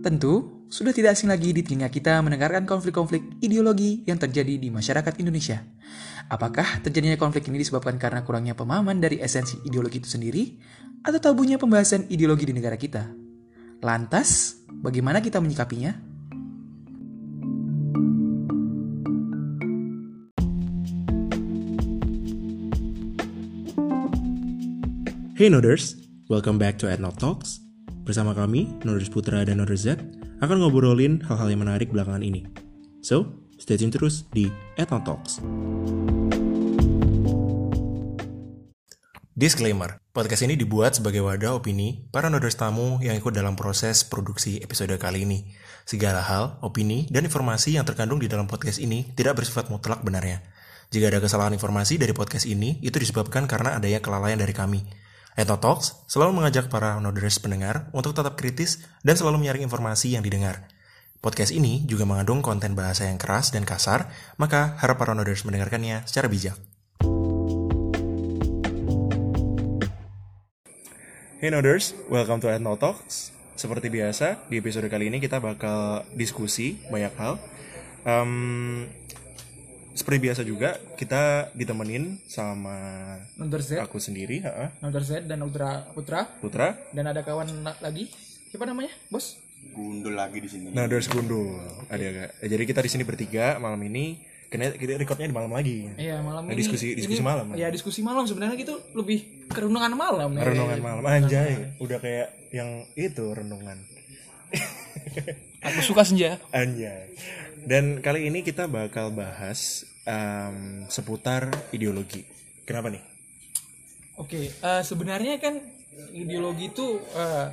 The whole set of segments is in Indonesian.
Tentu, sudah tidak asing lagi di telinga kita mendengarkan konflik-konflik ideologi yang terjadi di masyarakat Indonesia. Apakah terjadinya konflik ini disebabkan karena kurangnya pemahaman dari esensi ideologi itu sendiri, atau tabunya pembahasan ideologi di negara kita? Lantas, bagaimana kita menyikapinya? Hey Noders, welcome back to Etno Talks. Bersama kami, Noders Putra dan Noders Z, akan ngobrolin hal-hal yang menarik belakangan ini. So, stay tune terus di Etno Talks. Disclaimer, podcast ini dibuat sebagai wadah opini para Noders tamu yang ikut dalam proses produksi episode kali ini. Segala hal, opini, dan informasi yang terkandung di dalam podcast ini tidak bersifat mutlak benarnya. Jika ada kesalahan informasi dari podcast ini, itu disebabkan karena adanya kelalaian dari kami. Etno Talks selalu mengajak para noders pendengar untuk tetap kritis dan selalu menyaring informasi yang didengar. Podcast ini juga mengandung konten bahasa yang keras dan kasar, maka harap para noders mendengarkannya secara bijak. Hey Noders, welcome to Etno Talks. Seperti biasa, di episode kali ini kita bakal diskusi banyak hal. Um, seperti biasa juga, kita ditemenin sama Z, aku sendiri, ha, Z dan Putra Putra, Putra, dan ada kawan lagi. Siapa namanya, bos? gundul lagi di sini. Noders Gundul. Ada agak. Jadi kita di sini bertiga malam ini. Karena kita recordnya di malam lagi. Iya malam Nah, ini. diskusi- diskusi ini- malam. Iya diskusi malam sebenarnya gitu lebih ke renungan malam ya. Renungan malam. Anjay, udah kayak yang itu renungan. Aku suka senja. Anjay. Dan kali ini kita bakal bahas em, seputar ideologi. Kenapa nih? Oke, eh, sebenarnya kan ideologi itu eh,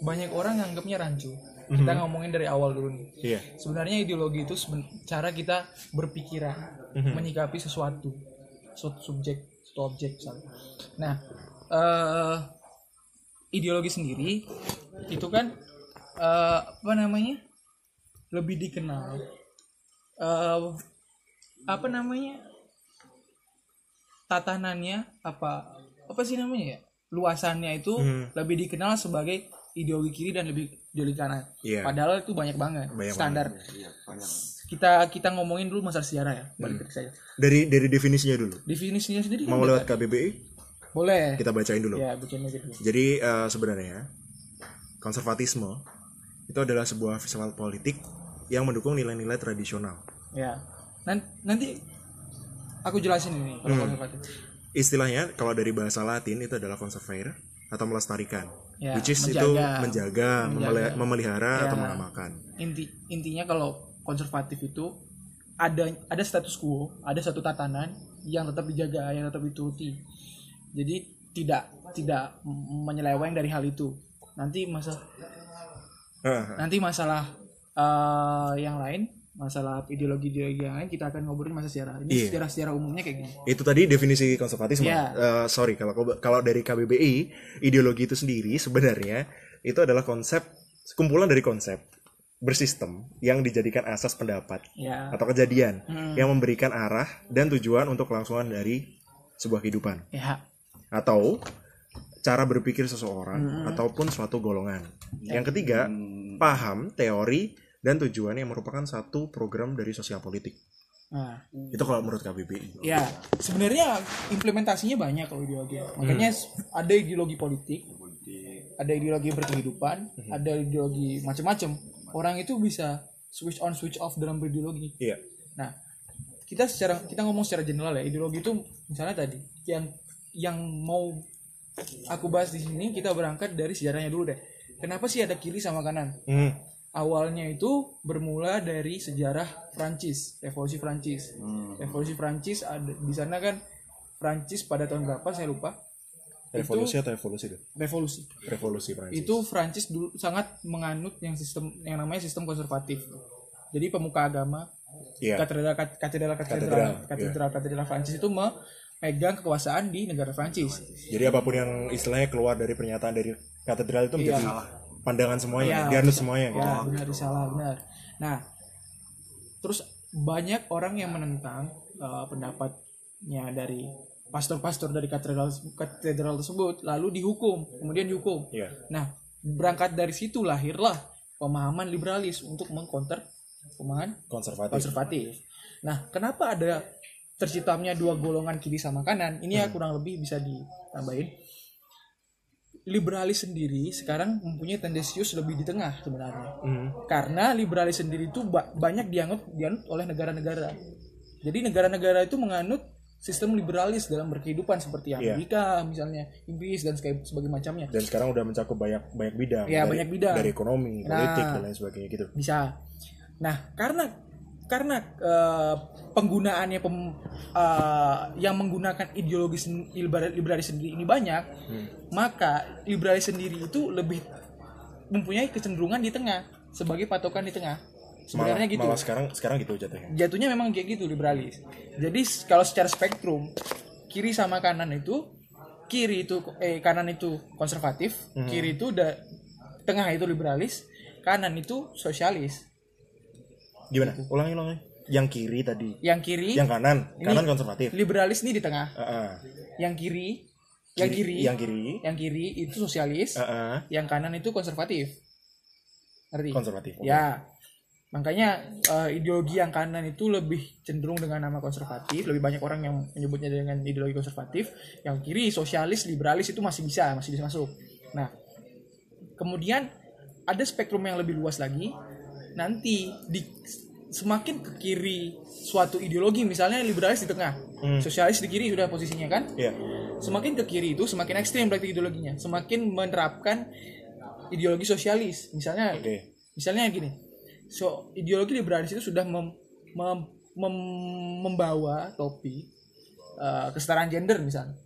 banyak orang nganggapnya rancu. Kita ngomongin dari awal dulu nih. Iya. Sebenarnya ideologi itu seben- cara kita berpikiran, menyikapi sesuatu, suatu subjek, suatu objek misalnya. Nah, eh, ideologi sendiri itu kan eh, apa namanya lebih dikenal. Eh, apa namanya? Tatanannya apa apa sih namanya ya? Luasannya itu lebih dikenal sebagai ideologi kiri dan lebih ideologi kanan Iya. padahal itu banyak banget Banyak standar. Iya, banyak. kita kita ngomongin dulu masalah sejarah ya balik ke saya. Dari dari definisinya dulu. definisinya sendiri kan Mau lewat KBBI? boleh. Kita bacain dulu. ya bikin aja dulu. Jadi eh, sebenarnya konservatisme itu adalah sebuah visual politik yang mendukung nilai-nilai tradisional. ya Nan- nanti aku jelasin ini kalau konservatif Istilahnya kalau dari bahasa Latin itu adalah conservare atau melestarikan, Ya, which is menjaga. itu menjaga, memeli- memelihara Ya. atau mengamalkan. inti intinya kalau konservatif itu ada ada status quo ada satu tatanan yang tetap dijaga yang tetap dituruti jadi tidak tidak menyeleweng dari hal itu nanti masa Hah, nanti masalah eh, yang lain masalah ideologi ideologi yang lain kita akan ngobrolin masa sejarah ini Iya. sejarah sejarah umumnya kayak gini itu tadi definisi konservatisme. Ya. Eh, sorry kalau kalau dari KBBI ideologi itu sendiri sebenarnya itu adalah konsep kumpulan dari konsep bersistem yang dijadikan asas pendapat ya atau kejadian Hmm. yang memberikan arah dan tujuan untuk kelangsungan dari sebuah kehidupan ya atau cara berpikir seseorang Hmm. ataupun suatu golongan. Ya. Yang ketiga, paham, teori, dan tujuan yang merupakan satu program dari sosial politik. nah Itu kalau menurut KBBI. ya sebenarnya implementasinya banyak kalau ideologi makanya ada ideologi politik ada ideologi berkehidupan ada ideologi macam-macam orang itu bisa switch on switch off dalam berideologi Iya. nah kita secara kita ngomong secara general ya ideologi itu misalnya tadi yang yang mau aku bahas di sini kita berangkat dari sejarahnya dulu deh kenapa sih ada kiri sama kanan Hmm. Awalnya itu bermula dari sejarah Prancis, revolusi Prancis. Revolusi Prancis ada di sana kan Prancis pada tahun berapa saya lupa. Revolusi atau evolusi itu? Revolusi. Revolusi Prancis. Itu Prancis dulu sangat menganut yang sistem yang namanya sistem konservatif. Jadi pemuka agama Iya. katedral katedral katedral Katedral, katedral katedral Prancis itu memegang kekuasaan di negara Prancis. Jadi apa pun yang istilahnya keluar dari pernyataan dari katedral itu menjadi pandangan semuanya, Iya. dianut semuanya. gitu. Ya, benar salah benar. Nah, terus banyak orang yang menentang uh, pendapatnya dari pastor-pastor dari katedral katedral tersebut lalu dihukum kemudian dihukum Iya. nah berangkat dari situ lahirlah pemahaman liberalis untuk mengcounter pemahaman Konservatif. konservatif nah kenapa ada terciptanya dua golongan kiri sama kanan ini ya kurang lebih bisa ditambahin liberalis sendiri sekarang mempunyai tendensius lebih di tengah sebenarnya Hmm. karena liberalis sendiri itu ba- banyak dianggap dianut oleh negara-negara. Jadi negara-negara itu menganut sistem liberalis dalam berkehidupan seperti Iya. Amerika misalnya, Inggris dan sebagainya macamnya. Dan sekarang udah mencakup banyak banyak bidang. Iya, Dari- banyak bidang. Dari ekonomi, Nah. politik dan lain sebagainya gitu. Bisa. Nah, karena karena eh, penggunaannya pem- eh, yang menggunakan ideologi sen- libera- liberalis sendiri ini banyak, maka liberalis sendiri itu lebih mempunyai kecenderungan di tengah sebagai patokan di tengah. Sebenarnya malah, gitu. malah sekarang sekarang gitu jatuhnya. jatuhnya memang kayak gitu liberalis. Jadi kalau secara spektrum kiri sama kanan itu kiri itu eh kanan itu konservatif, kiri itu udah tengah itu liberalis, kanan itu sosialis. Gimana? Ulangi ulangi. Yang kiri tadi. Yang kiri Yang kanan, Ini- kanan konservatif. liberalis ini di tengah. Heeh. Yang kiri yang kiri Yang kiri. yang kiri itu sosialis, Heeh. yang kanan itu konservatif. Ngerti? Konservatif. oke. Ya. Makanya eh, ideologi yang kanan itu lebih cenderung dengan nama konservatif, lebih banyak orang yang menyebutnya dengan ideologi konservatif. Yang kiri sosialis, liberalis itu masih bisa, masih bisa masuk. Nah, kemudian ada spektrum yang lebih luas lagi. Nanti di semakin ke kiri suatu ideologi, misalnya liberalis di tengah, Hmm. sosialis di kiri sudah posisinya kan? Iya. Semakin ke kiri itu semakin ekstrim berarti ideologinya, semakin menerapkan ideologi sosialis. Misalnya Oke. misalnya gini so ideologi liberalis itu sudah mem- mem- mem- membawa topi uh, kesetaraan gender misalnya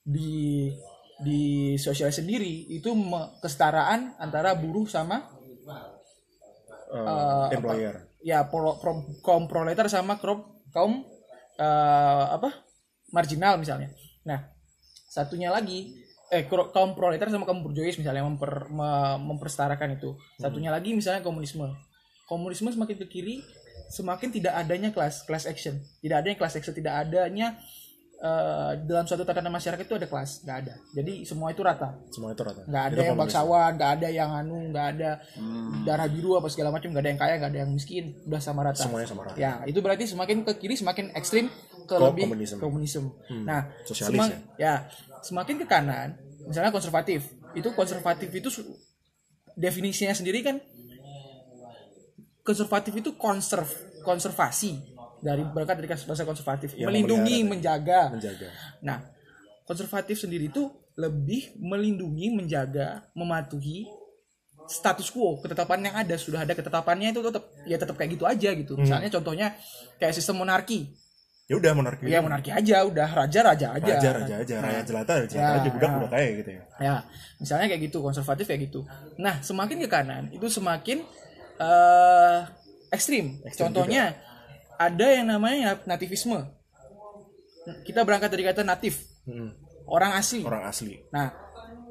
di di sosial sendiri itu me- kesetaraan antara buruh sama Eh, Eh, employer. ya pro, pro- kaum proletar sama kaum kaum uh, apa? Marginal misalnya. Nah satunya lagi eh kaum proletar sama kaum burjois misalnya memper, me- mempersetarakan itu. Satunya lagi misalnya komunisme. Komunisme semakin ke kiri semakin tidak adanya kelas class action. Tidak adanya class action tidak adanya eh, dalam suatu tatanan masyarakat itu ada kelas nggak ada. Jadi semua itu rata. Semua itu rata. nggak ada Itu yang bangsawan nggak ada yang anu nggak ada darah biru apa segala macam nggak ada yang kaya nggak ada yang miskin. Udah sama rata. Semuanya sama rata. ya itu berarti semakin ke kiri semakin ekstrim ke Ke lebih komunisme. komunisme. Nah Sosialis semang- ya. semakin ke kanan misalnya konservatif itu konservatif itu definisinya sendiri kan konservatif itu konserv konservasi dari berangkat dari bahasa konservatif Ya, melindungi menjaga Menjaga. Nah, konservatif sendiri itu lebih melindungi, menjaga, mematuhi status quo, ketetapan yang ada sudah ada ketetapannya itu tetap ya tetap kayak gitu aja gitu. Misalnya contohnya kayak sistem monarki. Ya udah monarki. Ya monarki aja, udah raja-raja aja. Raja raja aja, rakyat jelata raja jelata Ya, aja, budak ya. budak kaya gitu ya. Ya, misalnya kayak gitu, konservatif kayak gitu. Nah, semakin ke kanan itu semakin eh ekstrim. Ekstrim Contohnya ada yang namanya nativisme. Kita berangkat dari kata natif, Hmm. orang asli. Orang asli. Nah,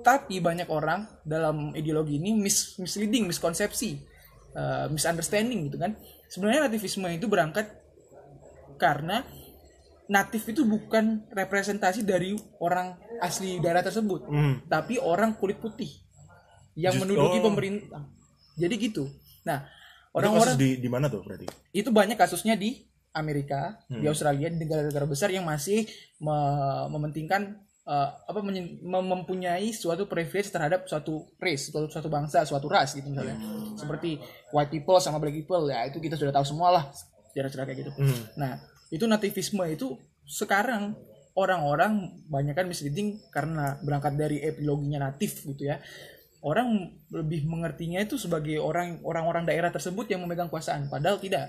tapi banyak orang dalam ideologi ini mis misleading, miskonsepsi, uh, misunderstanding gitu kan. Sebenarnya nativisme itu berangkat karena natif itu bukan representasi dari orang asli daerah tersebut, Hmm. tapi orang kulit putih yang Just- menduduki oh. pemerintah. Jadi gitu. Nah, Orang-orang di di mana tuh berarti? itu banyak kasusnya di Amerika, Hmm. di Australia, di negara-negara besar yang masih me- mementingkan eh, apa mem- mempunyai suatu privilege terhadap suatu race, suatu, suatu bangsa, suatu ras gitu misalnya. Hmm. Seperti white people sama black people ya itu kita sudah tahu semua lah sejarah-sejarah kayak gitu. Hmm. Nah, itu nativisme itu sekarang orang-orang banyak kan misleading karena berangkat dari epiloginya natif gitu ya. Orang lebih mengertinya itu sebagai orang orang-orang daerah tersebut yang memegang kekuasaan, padahal tidak.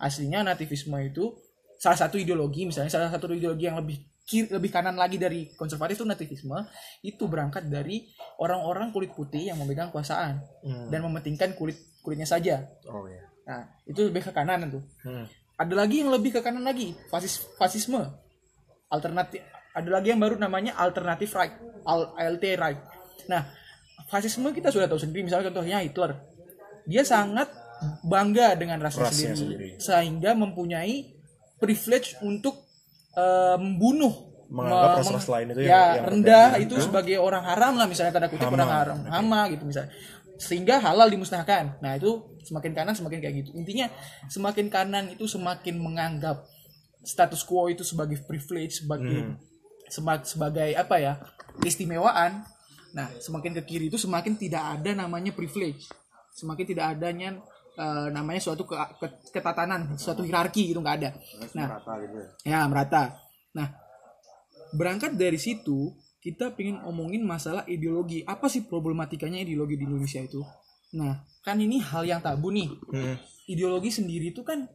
Aslinya nativisme itu salah satu ideologi, misalnya salah satu ideologi yang lebih kiri, lebih kanan lagi dari konservatif itu nativisme itu berangkat dari orang-orang kulit putih yang memegang kekuasaan Hmm. dan mementingkan kulit kulitnya saja. Oh ya. Nah, itu lebih ke kanan tuh Hmm. ada lagi yang lebih ke kanan lagi fasis fasisme alternatif ada lagi yang baru namanya alternatif right Al ALT right nah fasisme kita sudah tahu sendiri misalnya contohnya Hitler. Dia sangat bangga dengan rasnya sendiri, sendiri. sehingga mempunyai privilege untuk eh, membunuh menganggap me- ras-ras lain itu ya yang, yang rendah itu sebagai orang haram lah misalnya tanda kutip Hama. orang haram hama gitu misalnya. Sehingga halal dimusnahkan. Nah itu semakin kanan semakin kayak gitu. Intinya semakin kanan itu semakin menganggap status quo itu sebagai privilege sebagai sema- sebagai apa ya keistimewaan nah semakin ke kiri itu semakin tidak ada namanya privilege. Semakin tidak adanya eh, namanya suatu ke, ke- ketatanan suatu hierarki gitu nggak ada. Nah gitu ya? ya merata. Nah berangkat dari situ kita pengen omongin masalah ideologi. Apa sih problematikanya ideologi di Indonesia itu? Nah kan ini hal yang tabu nih. Hmm. ideologi sendiri itu kan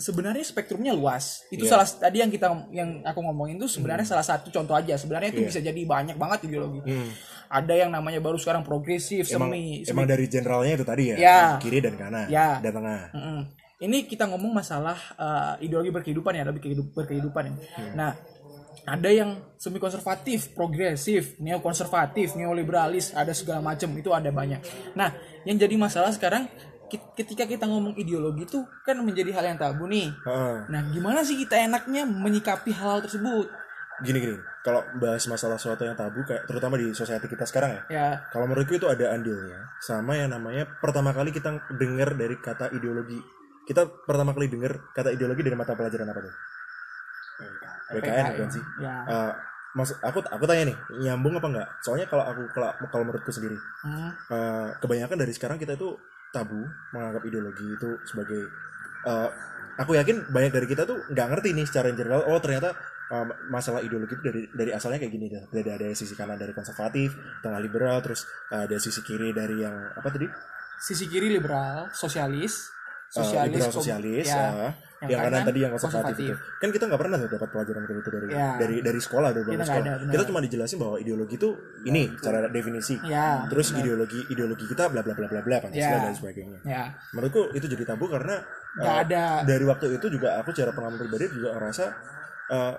sebenarnya spektrumnya luas itu Iya. salah tadi yang kita yang aku ngomongin itu sebenarnya salah satu contoh aja sebenarnya itu Iya. bisa jadi banyak banget ideologi Hmm. ada yang namanya baru sekarang progresif Emang, semi, semi emang dari generalnya itu tadi ya, Ya. kiri dan kanan, Ya. dan tengah. Mm-mm. Ini kita ngomong masalah uh, ideologi berkehidupan ya, lebih kehidup, berkehidupan ya. Nah, ada yang semi konservatif, progresif, neokonservatif, neoliberalis, ada segala macam itu ada banyak. Nah, yang jadi masalah sekarang ketika kita ngomong ideologi itu kan menjadi hal yang tabu nih. Nah, gimana sih kita enaknya menyikapi hal tersebut? Gini gini, kalau bahas masalah sesuatu yang tabu kayak terutama di society kita sekarang ya. Ya, Kalau menurutku itu ada andilnya sama yang namanya pertama kali kita dengar dari kata ideologi. Kita pertama kali dengar kata ideologi dari mata pelajaran apa tuh? PKN bukan sih? ya. Eh, maksud aku aku tanya nih, nyambung apa enggak? Soalnya kalau aku kalau, kalau menurutku sendiri, Hmm, eh, kebanyakan dari sekarang kita itu tabu menganggap ideologi itu sebagai eh, aku yakin banyak dari kita tuh nggak ngerti nih secara general oh ternyata eh, masalah ideologi itu dari dari asalnya kayak gini dari ada sisi kanan dari konservatif tengah liberal terus eh, ada sisi kiri dari yang apa tadi? Sisi kiri liberal, sosialis, Eh, sosialis, liberal kom- sosialis ya. eh, Yang yang, kanan tadi yang konservatif, itu. kan kita nggak pernah tuh dapat pelajaran kayak itu dari Ya. dari dari sekolah dari Kita sekolah ada, kita cuma dijelasin bahwa ideologi itu ini cara definisi. Ya, terus benar. ideologi ideologi kita bla bla bla bla bla pancasila Ya. dan sebagainya. Ya, menurutku itu jadi tabu karena nggak uh, ada. dari waktu itu juga aku secara pengalaman pribadi juga ngerasa uh,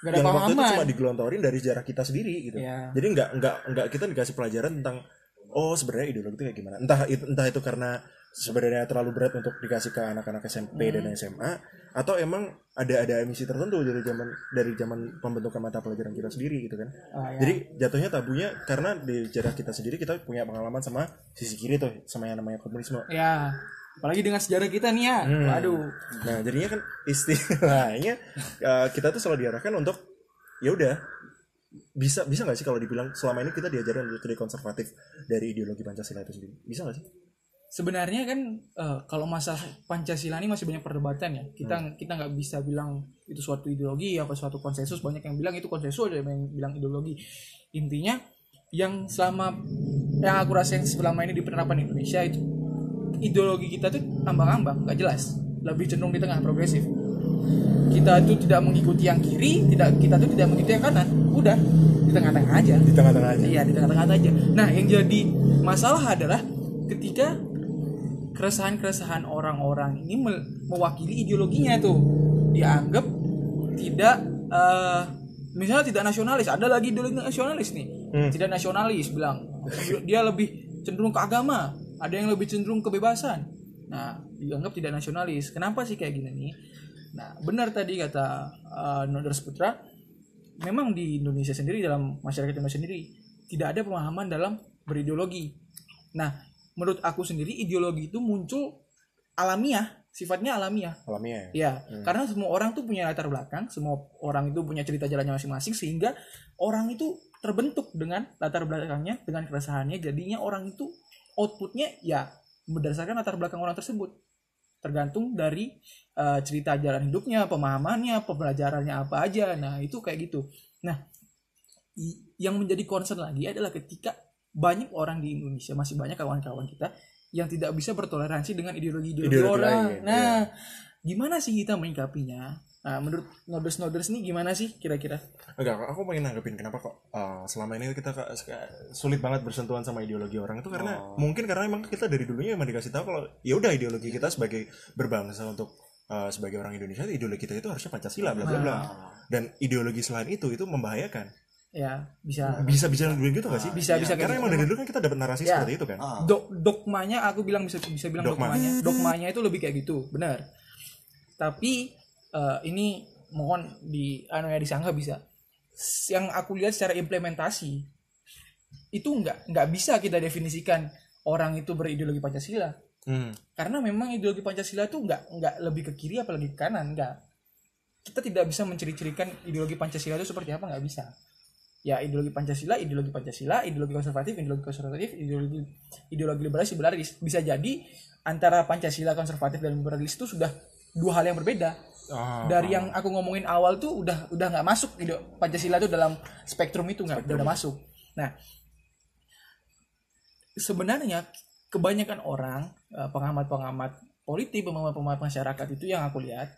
ada yang waktu itu cuma digelontorin dari sejarah kita sendiri gitu. Ya. jadi nggak nggak nggak kita dikasih pelajaran tentang oh sebenarnya ideologi itu kayak gimana. Entah itu entah itu karena sebenarnya terlalu berat untuk dikasih ke anak-anak SMP dan Hmm. SMA atau emang ada ada emisi tertentu dari zaman dari zaman pembentukan mata pelajaran kita sendiri gitu kan Ah, ya. jadi jatuhnya tabunya karena di sejarah kita sendiri kita punya pengalaman sama sisi kiri tuh sama yang namanya komunisme Ya, apalagi dengan sejarah kita nih ya. Hmm. Waduh. Nah, jadinya kan istilahnya uh, kita tuh selalu diarahkan untuk ya udah bisa bisa nggak sih kalau dibilang selama ini kita diajarin untuk jadi konservatif dari ideologi Pancasila itu sendiri bisa nggak sih? Sebenarnya kan eh, kalau masalah Pancasila ini masih banyak perdebatan ya. Kita Hmm. kita nggak bisa bilang itu suatu ideologi apa suatu konsensus. Banyak yang bilang itu konsensus, ada yang bilang ideologi. Intinya yang selama yang aku rasain selama ini di penerapan Indonesia itu ideologi kita tuh ambang-ambang, nggak jelas. Lebih cenderung di tengah progresif. Kita itu tidak mengikuti yang kiri, tidak kita tuh tidak mengikuti yang kanan. Udah di tengah-tengah aja. Di tengah-tengah aja. Iya di tengah-tengah aja. Nah yang jadi masalah adalah ketika keresahan-keresahan orang-orang ini me- mewakili ideologinya tuh dianggap tidak eh, misalnya tidak nasionalis. Ada lagi ideologi nasionalis nih, Hmm. tidak nasionalis bilang dia lebih cenderung ke agama. Ada yang lebih cenderung kebebasan. Nah dianggap tidak nasionalis. Kenapa sih kayak gini nih? Nah benar tadi kata eh, Noders Putra memang di Indonesia sendiri dalam masyarakat Indonesia sendiri tidak ada pemahaman dalam berideologi. Nah, menurut aku sendiri ideologi itu muncul alamiah, sifatnya alamiah. Alamiah. ya? Ya, karena semua orang tuh punya latar belakang, semua orang itu punya cerita jalannya masing-masing sehingga orang itu terbentuk dengan latar belakangnya, dengan keresahannya, jadinya orang itu outputnya ya berdasarkan latar belakang orang tersebut. Tergantung dari eh, cerita jalan hidupnya, pemahamannya, pembelajarannya apa aja. Nah, itu kayak gitu. Nah, yang menjadi concern lagi adalah ketika banyak orang di Indonesia, masih banyak kawan-kawan kita yang tidak bisa bertoleransi dengan ideologi-ideologi Ideologi orang. lain, nah, gimana sih kita menyikapinya? Nah, menurut noders-noders nih gimana sih kira-kira? Enggak, aku pengen nanggepin kenapa kok uh, selama ini kita sulit banget bersentuhan sama ideologi orang itu karena mungkin karena emang kita dari dulunya emang dikasih tahu kalau ya udah ideologi kita sebagai berbangsa untuk uh, sebagai orang Indonesia ideologi kita itu harusnya Pancasila bla bla bla. Dan ideologi selain itu itu membahayakan. Ya, bisa Bisa bisa bilang gitu gak sih? Bisa, bisa kayak Karena gitu. emang dari dulu kan kita dapat narasi Ya. seperti itu kan. Ah. Dok- dogmanya aku bilang bisa bisa bilang Dogma. dogmanya. Dogmanya itu lebih kayak gitu, benar. Tapi eh, ini mohon di anu ya disangka bisa yang aku lihat secara implementasi itu nggak nggak bisa kita definisikan orang itu berideologi pancasila Hmm. karena memang ideologi pancasila itu nggak nggak lebih ke kiri apalagi ke kanan nggak kita tidak bisa menciri-cirikan ideologi pancasila itu seperti apa nggak bisa ya ideologi pancasila ideologi pancasila ideologi konservatif ideologi konservatif ideologi ideologi liberalis liberalis. Bisa jadi antara pancasila konservatif dan liberalis itu sudah dua hal yang berbeda. Ah, dari yang aku ngomongin awal tuh udah udah nggak masuk. Ide pancasila itu dalam spektrum itu nggak udah, udah masuk. Nah sebenarnya kebanyakan orang eh, pengamat-pengamat politik pengamat-pengamat masyarakat itu yang aku lihat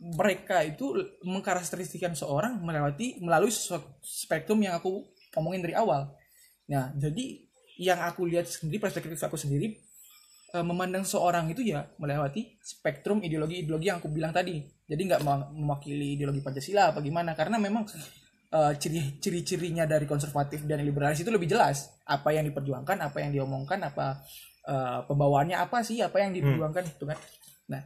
mereka itu mengkarakteristikkan seorang melewati melalui spektrum yang aku ngomongin dari awal nah jadi yang aku lihat sendiri perspektif aku sendiri eh, memandang seorang itu ya melewati spektrum ideologi-ideologi yang aku bilang tadi. Jadi nggak mewakili ideologi Pancasila apa gimana karena memang ciri ciri-cirinya dari konservatif dan liberalis itu lebih jelas apa yang diperjuangkan, apa yang diomongkan, apa eh, pembawaannya apa sih, apa yang diperjuangkan itu kan. Nah,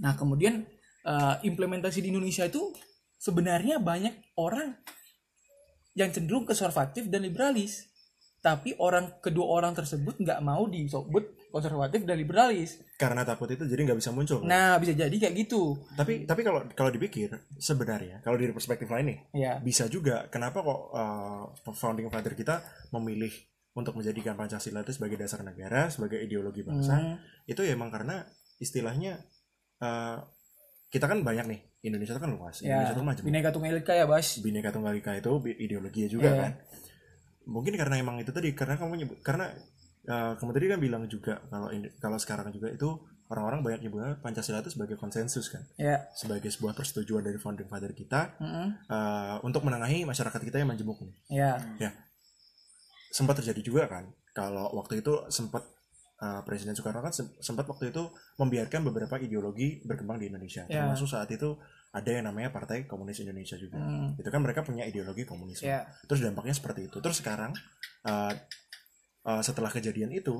nah kemudian eh, implementasi di Indonesia itu sebenarnya banyak orang yang cenderung konservatif dan liberalis tapi orang kedua orang tersebut nggak mau disebut konservatif dan liberalis. karena takut itu jadi nggak bisa muncul Nah bisa jadi kayak gitu. tapi tapi kalau kalau dipikir sebenarnya kalau dari perspektif lain nih Ya. bisa juga kenapa kok uh, founding father kita memilih untuk menjadikan Pancasila itu sebagai dasar negara sebagai ideologi bangsa Hmm, itu ya emang karena istilahnya uh, kita kan banyak nih Indonesia itu kan luas ya. Indonesia itu majemuk Bineka Tunggal Ika ya Bas. Bhinneka Tunggal Ika itu ideologinya juga Iya. kan mungkin karena emang itu tadi karena kamu nyebut karena uh, kamu tadi kan bilang juga kalau ini- kalau sekarang juga itu orang-orang banyak nyebutnya Pancasila itu sebagai konsensus kan Ya. sebagai sebuah persetujuan dari founding father kita Mm-mm. uh, untuk menengahi masyarakat kita yang majemuk nih Ya. sempat terjadi juga kan kalau waktu itu sempat uh, Presiden Soekarno kan sem- sempat waktu itu membiarkan beberapa ideologi berkembang di Indonesia Ya. termasuk saat itu ada yang namanya Partai Komunis Indonesia juga Hmm. itu kan mereka punya ideologi komunisme Ya. terus dampaknya seperti itu terus sekarang uh, uh, setelah kejadian itu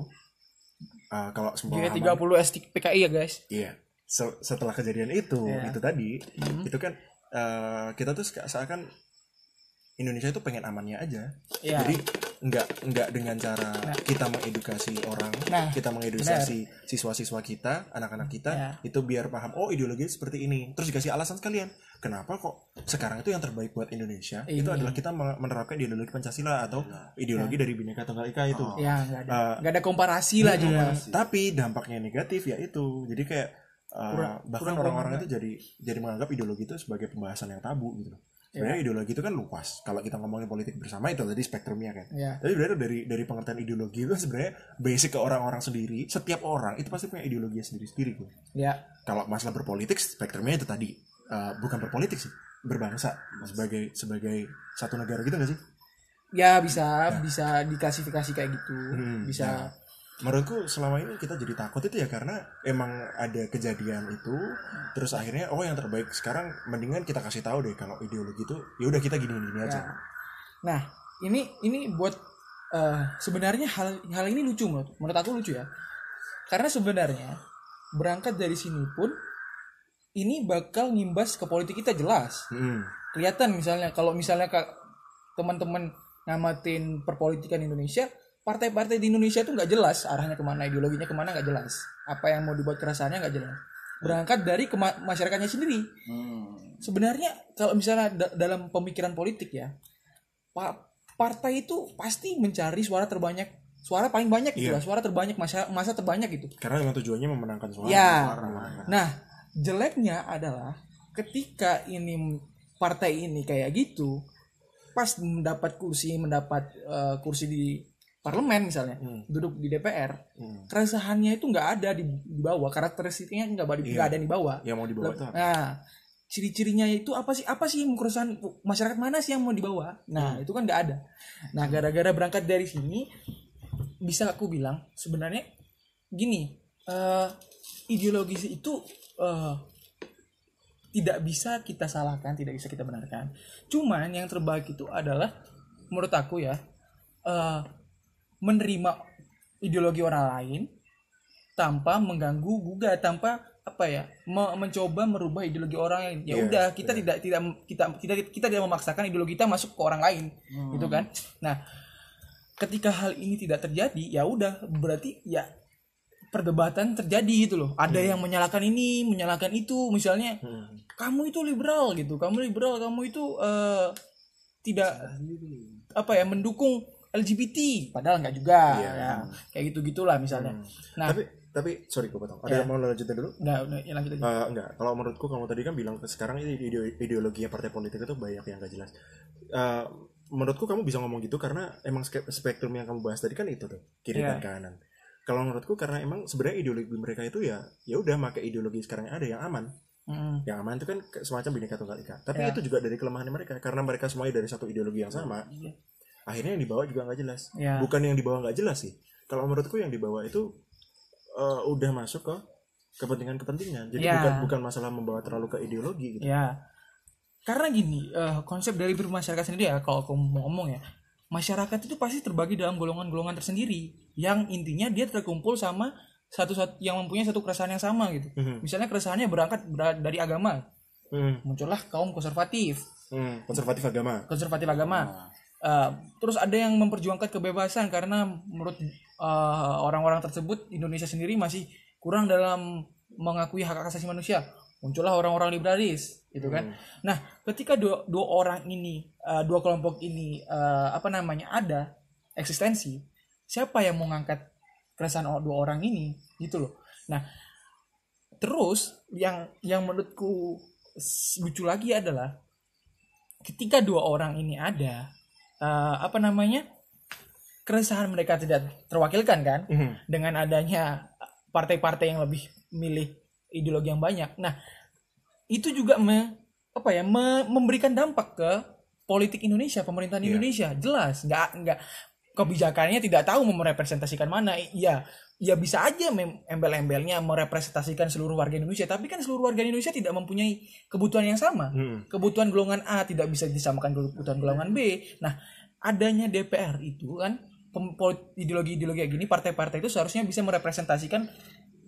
uh, kalau semua Jadi 30 S PKI ya guys. Iya. Se- setelah kejadian itu, Iya. itu tadi, Hmm. itu kan eh, kita tuh seakan Indonesia itu pengen amannya aja. Ya. Jadi nggak nggak dengan cara Nah. kita mengedukasi orang, Nah, kita mengedukasi siswa-siswa kita, anak-anak kita, Ya. itu biar paham oh ideologi seperti ini. Terus dikasih alasan sekalian, kenapa kok sekarang itu yang terbaik buat Indonesia itu Ini. adalah kita me- menerapkan ideologi Pancasila atau ideologi dari Bhinneka Tunggal Ika itu. Ya nggak ada. Uh, nggak ada komparasi lah juga. tapi dampaknya negatif ya itu jadi kayak uh, Kurang- bahkan kurang orang-orang itu jadi jadi menganggap ideologi itu sebagai pembahasan yang tabu gitu loh sebenarnya ideologi itu kan luas kalau kita ngomongin politik bersama itu tadi spektrumnya kan Ya. tapi sebenarnya dari dari pengertian ideologi itu sebenarnya basic ke orang-orang sendiri setiap orang itu pasti punya ideologi sendiri-sendiri gitu. Ya. kalau masalah berpolitik spektrumnya itu tadi Uh, bukan berpolitik sih berbangsa sebagai sebagai satu negara gitu gak sih Ya bisa bisa diklasifikasi kayak gitu. Hmm, bisa. nah, menurutku selama ini kita jadi takut itu ya karena emang ada kejadian itu terus akhirnya oh yang terbaik sekarang mendingan kita kasih tahu deh kalau ideologi itu ya udah kita gini gini aja Ya. Nah, ini ini buat eh, sebenarnya hal hal ini lucu menurut menurut aku lucu ya. Karena sebenarnya berangkat dari sini pun ini bakal ngimbas ke politik kita jelas. Hmm, Kelihatan misalnya kalau misalnya teman-teman ngamatin perpolitikan Indonesia, partai-partai di Indonesia itu nggak jelas arahnya ke mana, ideologinya ke mana nggak jelas. Apa yang mau dibuat kerasaannya nggak jelas. Berangkat dari masyarakatnya sendiri sebenarnya kalau misalnya da- dalam pemikiran politik ya pa- partai itu pasti mencari suara terbanyak suara paling banyak gitu Iya. lah suara terbanyak masa masa terbanyak gitu karena memang tujuannya memenangkan suara ya Memenangkan. nah jeleknya adalah ketika ini partai ini kayak gitu pas mendapat kursi mendapat eh, kursi di parlemen misalnya Hmm. duduk di DPR Hmm. keresahannya itu nggak ada di, di bawah karakteristiknya nggak ada- Iya. ada di bawah yang mau dibawa itu? Nah, ciri-cirinya itu apa sih? Apa sih keresahan masyarakat mana sih yang mau dibawa? Nah, Hmm. itu kan nggak ada. Nah, gara-gara berangkat dari sini, bisa aku bilang sebenarnya gini, eh, ideologis itu eh, tidak bisa kita salahkan, tidak bisa kita benarkan. Cuman yang terbaik itu adalah menurut aku ya, eh, menerima ideologi orang lain tanpa mengganggu gugat tanpa apa ya me- mencoba merubah ideologi orang yang ya Iya, udah kita tidak tidak kita kita kita tidak memaksakan ideologi kita masuk ke orang lain gitu kan? Nah ketika hal ini tidak terjadi ya udah berarti ya perdebatan terjadi gitu loh. Ada yang menyalahkan ini menyalahkan itu misalnya kamu itu liberal gitu. Kamu liberal kamu itu eh, tidak apa ya mendukung LGBT padahal nggak juga ya kayak gitu gitulah misalnya nah Tapi tapi sorry gue potong. Ada yang mau lanjutin dulu? nggak ya lanjut aja Eh, enggak, kalau menurutku kamu tadi kan bilang sekarang ini ide- ideologinya partai politik itu banyak yang gak jelas. Eh, menurutku kamu bisa ngomong gitu karena emang spektrum yang kamu bahas tadi kan itu tuh kiri Iya. dan kanan. Kalau menurutku karena emang sebenarnya ideologi mereka itu ya ya udah pakai ideologi sekarang yang ada yang aman. Mm. Yang aman itu kan semacam bineka tunggal ika. Tapi Ya. itu juga dari kelemahan mereka karena mereka semuanya dari satu ideologi yang sama. Iya. Akhirnya yang dibawa juga nggak jelas. Ya. Bukan yang dibawa nggak jelas sih. Kalau menurutku yang dibawa itu eh, udah masuk ke kepentingan-kepentingan. Jadi Ya. bukan bukan masalah membawa terlalu ke ideologi gitu. Ya, karena gini, eh, konsep dari bermasyarakat sendiri ya, kalau aku mau ngomong ya, masyarakat itu pasti terbagi dalam golongan-golongan tersendiri, yang intinya dia terkumpul sama satu satu yang mempunyai satu keresahan yang sama gitu. Mhm. Misalnya keresahannya berangkat ber- dari agama, Hmm, muncullah kaum konservatif, hmm, konservatif agama. konservatif agama. Eh, terus ada yang memperjuangkan kebebasan karena menurut eh, orang-orang tersebut Indonesia sendiri masih kurang dalam mengakui hak asasi manusia. Muncullah orang-orang liberalis, gitu kan. Nah, ketika dua, dua orang ini, eh, dua kelompok ini eh, apa namanya ada eksistensi, siapa yang mau ngangkat keresahan dua orang ini, gitu loh. Nah, terus yang yang menurutku lucu lagi adalah ketika dua orang ini ada eh, apa namanya keresahan mereka tidak terwakilkan kan? Mhm. dengan adanya partai-partai yang lebih milih ideologi yang banyak. Nah itu juga me- apa ya me- memberikan dampak ke politik Indonesia pemerintahan Iya. Indonesia. Jelas. Nggak nggak kebijakannya tidak tahu merepresentasikan mana. Iya ya bisa aja mem- embel-embelnya merepresentasikan seluruh warga Indonesia tapi kan seluruh warga Indonesia tidak mempunyai kebutuhan yang sama Hmm. kebutuhan golongan A tidak bisa disamakan dengan kebutuhan golongan B. Nah, adanya DPR itu kan ideologi-ideologi kayak gini partai-partai itu seharusnya bisa merepresentasikan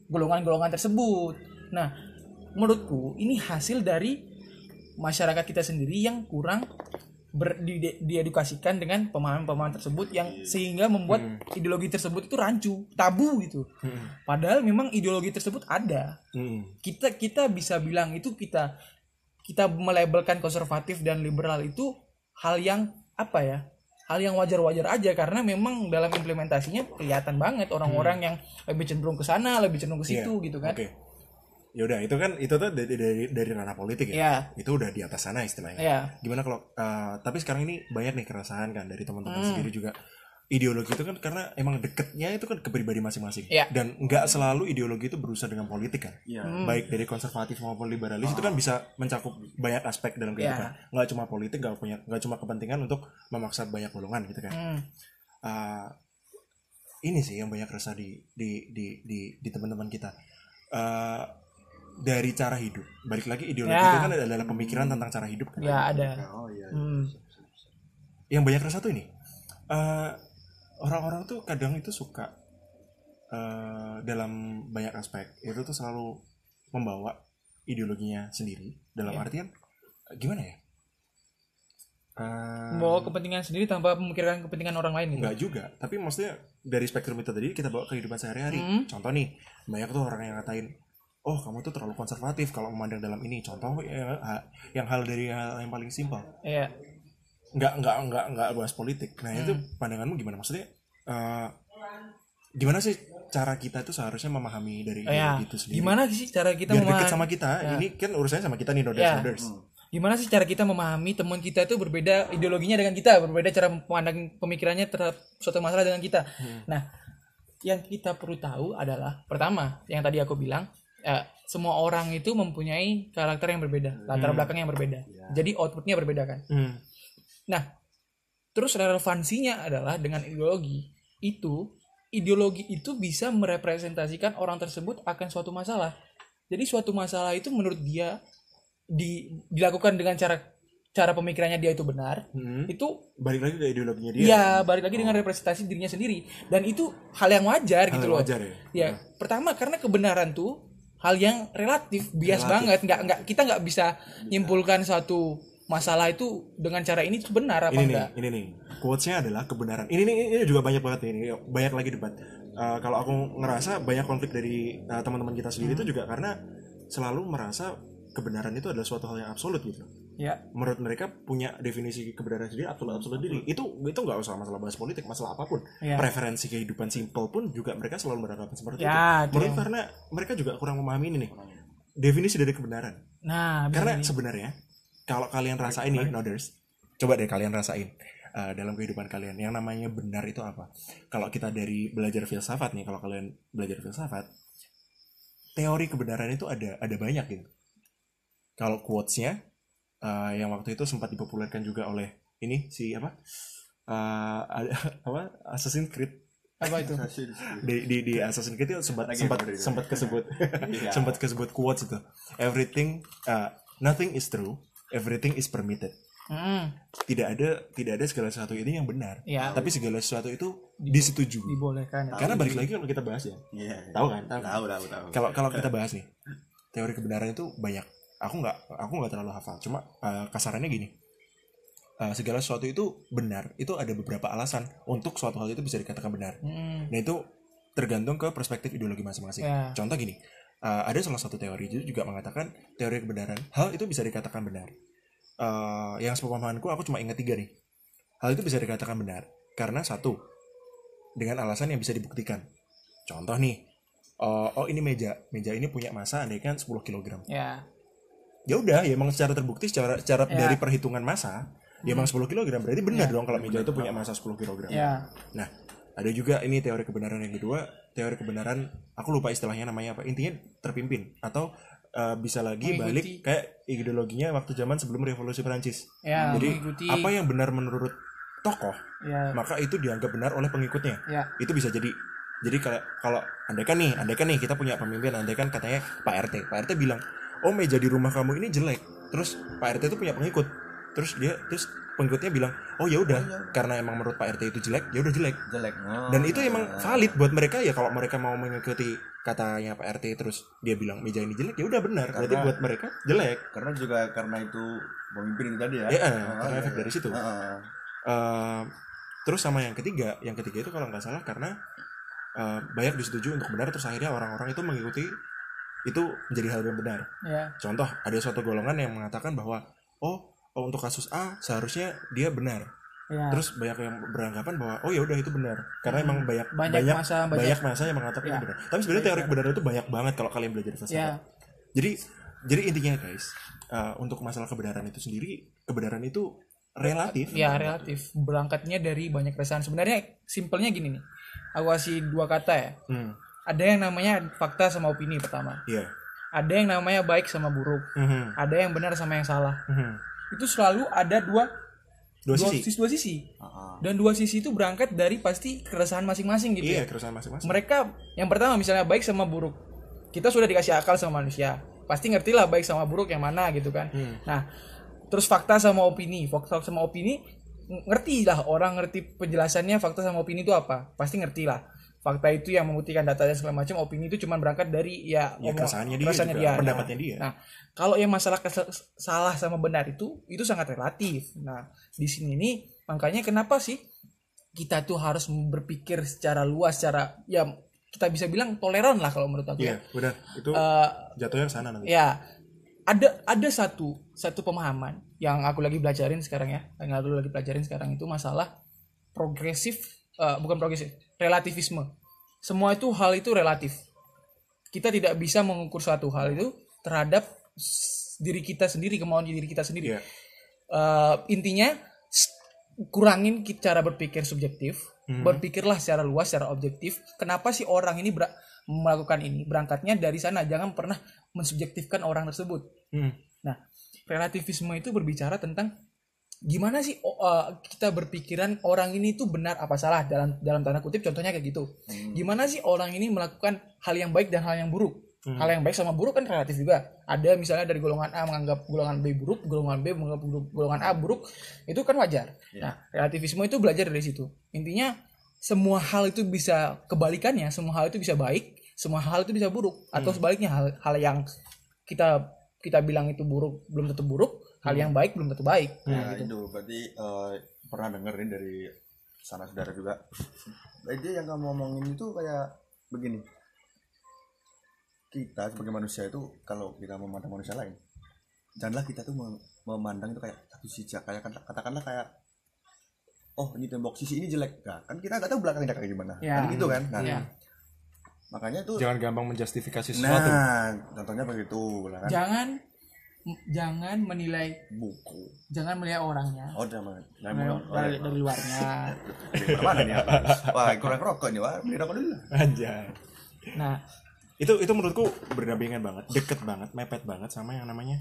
golongan-golongan tersebut. Nah, menurutku ini hasil dari masyarakat kita sendiri yang kurang ber, di, di- diedukasikan dengan pemahaman-pemahaman tersebut yang sehingga membuat ideologi tersebut itu rancu, tabu gitu. Padahal memang ideologi tersebut ada Hmm. kita kita bisa bilang itu kita kita melabelkan konservatif dan liberal itu hal yang apa ya hal yang wajar-wajar aja karena memang dalam implementasinya kelihatan banget orang-orang yang lebih cenderung ke sana lebih cenderung ke situ Iya. gitu kan Oke. Ya udah, itu kan itu tuh dari dari, dari ranah politik ya. ya Itu udah di atas sana istilahnya. ya Gimana kalau eh, tapi sekarang ini banyak nih keresahan kan dari teman-teman Hmm. sendiri juga. Ideologi itu kan karena emang deketnya itu kan ke pribadi masing-masing. Iya. Dan nggak selalu ideologi itu berusaha dengan politik kan. Iya. Hmm. Baik dari konservatif maupun liberalis itu kan bisa mencakup banyak aspek dalam kehidupan. Iya. Nggak cuma politik, nggak punya nggak cuma kepentingan untuk memaksa banyak golongan gitu kan. Hmm. Uh, ini sih yang banyak resah di di di di, di teman-teman kita Uh, dari cara hidup balik lagi ideologi Ya. itu kan adalah pemikiran tentang cara hidup kan ya ada Oh iya. Hmm. yang banyak resah tuh ini uh, orang-orang tuh kadang itu suka uh, dalam banyak aspek itu tuh selalu membawa ideologinya sendiri dalam Ya. artian uh, gimana ya Uh, membawa kepentingan sendiri tanpa memikirkan kepentingan orang lain gitu Enggak juga, tapi maksudnya dari spektrum itu tadi kita bawa kehidupan sehari-hari. Hmm. Contoh nih, banyak tuh orang yang ngatain, oh kamu tuh terlalu konservatif kalau memandang dalam ini. Contoh ya, yang hal dari hal yang paling simpel, ya nggak nggak nggak nggak bahas politik. Nah itu Hmm. pandanganmu gimana? Maksudnya eh, gimana sih cara kita itu seharusnya memahami dari ya ideologi itu sendiri? gimana sih cara kita Biar memahami sama kita. Ini kan urusannya sama kita nih, noders Ya. noders. gimana sih cara kita memahami teman kita itu berbeda ideologinya dengan kita berbeda cara memandang pemikirannya terhadap suatu masalah dengan kita nah yang kita perlu tahu adalah pertama yang tadi aku bilang eh, semua orang itu mempunyai karakter yang berbeda latar belakang yang berbeda. Jadi outputnya berbeda kan? Hmm. nah terus relevansinya adalah dengan ideologi. Itu ideologi itu bisa merepresentasikan orang tersebut akan suatu masalah. Jadi suatu masalah itu menurut dia di, dilakukan dengan cara cara pemikirannya dia itu benar Hmm. itu Balik lagi ke ideologinya dia. ya balik lagi dengan representasi dirinya sendiri. Dan itu hal yang wajar Hal gitu yang loh. wajar ya. ya pertama karena kebenaran tuh hal yang relatif bias banget. Nggak nggak kita nggak bisa nyimpulkan satu masalah itu dengan cara ini itu benar apa ini enggak? nih ini nih. Quotesnya adalah kebenaran. Ini nih ini juga banyak banget nih. Ini banyak lagi debat. Eh, kalau aku ngerasa banyak konflik dari eh, teman-teman kita sendiri Hmm. itu juga karena selalu merasa kebenaran itu adalah suatu hal yang absolut gitu. Ya. Menurut mereka punya definisi kebenaran sendiri absolut absolut diri. Itu itu nggak usah masalah bahas politik masalah apa pun. Ya. preferensi kehidupan simple pun juga mereka selalu beranggapan seperti Ya, itu. menurut yang- karena mereka juga kurang memahami ini nih. Definisi dari kebenaran. Nah karena begini. sebenarnya kalau kalian rasain nih noders coba deh kalian rasain uh, dalam kehidupan kalian yang namanya benar itu apa? Kalau kita dari belajar filsafat nih kalau kalian belajar filsafat teori kebenaran itu ada ada banyak gitu kalau quotesnya uh, yang waktu itu sempat dipopulerkan juga oleh ini si apa? Uh, ada apa? Assassin's Creed. Apa itu? Di di, di Assassin's Creed itu sempat Lagi sempat itu. sempat kesebut. Iya. sempat kesebut quotes itu. Everything uh, nothing is true. Everything is permitted. Hmm, tidak ada tidak ada segala sesuatu ini yang benar. Ya tapi segala sesuatu itu disetujui. Dibolehkan. Karena balik lagi kalau kita bahas ya. Tahu kan tahu kan? Tahu tahu tahu. kalau kalau kita bahas nih teori kebenaran itu banyak aku nggak aku nggak terlalu hafal cuma uh, kasarannya gini Uh, segala sesuatu itu benar itu ada beberapa alasan untuk suatu hal itu bisa dikatakan benar Hmm, Nah itu tergantung ke perspektif ideologi masing-masing. Ya. Contoh gini, uh, ada salah satu teori itu juga mengatakan teori kebenaran hal itu bisa dikatakan benar. Uh, yang sepemahamanku aku cuma ingat tiga nih. Hal itu bisa dikatakan benar karena satu dengan alasan yang bisa dibuktikan. Contoh nih, uh, oh ini meja, meja ini punya massa andaikan 10 kg. ya Ya udah, ya emang secara terbukti secara secara Ya. dari perhitungan massa, ya emang 10 kg berarti benar dong kalau meja itu punya massa 10 kg. ya Nah, ada juga ini teori kebenaran yang kedua, teori kebenaran aku lupa istilahnya namanya apa. Intinya terpimpin atau uh, bisa lagi Mengikuti. balik kayak ideologinya waktu zaman sebelum revolusi Perancis. ya Jadi mengikuti apa yang benar menurut tokoh, ya maka itu dianggap benar oleh pengikutnya. ya Itu bisa jadi jadi kalau kalau andaikan nih, andaikan nih kita punya pemimpin, andaikan katanya Pak RT. Pak RT bilang, "Oh, meja di rumah kamu ini jelek." Terus Pak RT itu punya pengikut. Terus dia terus pengikutnya bilang, "Oh ya udah, karena emang menurut Pak RT itu jelek, ya udah jelek." Jelek. Oh. dan itu emang valid buat mereka ya kalau mereka mau mengikuti katanya Pak RT terus dia bilang meja ini jelek ya udah benar berarti Karena- buat mereka jelek Karena juga karena itu pemimpin itu tadi ya. ya Oh, karena iya, efek iya. dari situ Heeh. Eh, terus sama yang ketiga yang ketiga itu kalau nggak salah karena eh, banyak disetujui untuk benar terus akhirnya orang-orang itu mengikuti itu menjadi hal yang benar. Ya contoh ada suatu golongan yang mengatakan bahwa oh, oh, untuk kasus A seharusnya dia benar. Ya terus banyak yang beranggapan bahwa oh ya udah itu benar. Karena emang banyak banyak banyak masa banyak, banyak masa yang mengatakan Ya. itu benar. Tapi sebenarnya teori kebenaran itu banyak banget kalau kalian belajar filsafat. ya Jadi jadi intinya guys, uh, untuk masalah kebenaran itu sendiri, kebenaran itu relatif. ya relatif. Berangkatnya dari banyak keresahan. Sebenarnya simpelnya gini nih. Aku kasih dua kata ya. Hmm, ada yang namanya fakta sama opini pertama iya. ada yang namanya baik sama buruk Mhm, ada yang benar sama yang salah mhm. itu selalu ada dua Dua sisi. dua sisi Heeh. dan dua sisi itu berangkat dari pasti keresahan masing-masing gitu Iya, ya. keresahan masing-masing. mereka yang pertama misalnya baik sama buruk kita sudah dikasih akal sama manusia pasti ngerti lah baik sama buruk yang mana gitu kan Hmm. nah terus fakta sama opini fakta sama opini ng- ngerti lah orang ngerti penjelasannya fakta sama opini itu apa pasti ngerti lah fakta itu yang membuktikan data dan segala macam opini itu cuma berangkat dari ya, Ya, keresahannya dia keresahannya juga, dia. pendapatnya Nah, dia. nah kalau yang masalah salah sama benar itu itu sangat relatif nah di sini nih makanya kenapa sih kita tuh harus berpikir secara luas secara ya kita bisa bilang toleran lah kalau menurut aku Iya, benar. Itu Eh, jatuhnya ke sana nanti. ya ada ada satu satu pemahaman yang aku lagi belajarin sekarang ya yang aku lagi pelajarin sekarang itu masalah progresif eh, bukan progresif relativisme semua itu hal itu relatif kita tidak bisa mengukur suatu hal itu terhadap diri kita sendiri kemauan diri kita sendiri Iya. Eh, intinya kurangin cara berpikir subjektif Hmm. berpikirlah secara luas secara objektif kenapa sih orang ini ber- melakukan ini berangkatnya dari sana jangan pernah mensubjektifkan orang tersebut Hmm. nah relativisme itu berbicara tentang gimana sih eh, kita berpikiran orang ini tuh benar apa salah? Dalam dalam tanda kutip contohnya kayak gitu. Gimana sih orang ini melakukan hal yang baik dan hal yang buruk? Hal yang baik sama buruk kan relatif juga. Ada misalnya dari golongan A menganggap golongan B buruk golongan B menganggap golongan A buruk itu kan wajar. Nah relativisme itu belajar dari situ. Intinya semua hal itu bisa kebalikannya semua hal itu bisa baik semua hal itu bisa buruk atau sebaliknya hal hal yang kita kita bilang itu buruk belum tentu buruk hal yang baik belum tentu baik Nah, itu berarti eh, pernah denger nih dari sana saudara juga. Jadi yang kamu ngomongin itu kayak begini. Kita sebagai manusia itu kalau kita memandang manusia lain, janganlah kita tuh mem- memandang itu kayak satu sisi kayak kata- katakanlah kayak oh ini tembok sisi ini jelek nah, kan kita nggak tahu belakangnya kayak gimana Ya. kan gitu kan nah Ya. makanya itu Jangan gampang menjustifikasi sesuatu. nah contohnya begitu lah kan jangan jangan menilai buku. Jangan menilai orangnya. Oh jangan jangan dari, oh, dari, ya. dari luarnya. Dari mana nih? Apa? Wah, kurang rokok nih, wah. Beli rokok dulu. Anjay. nah. Itu itu menurutku berdampingan banget deket banget mepet banget sama yang namanya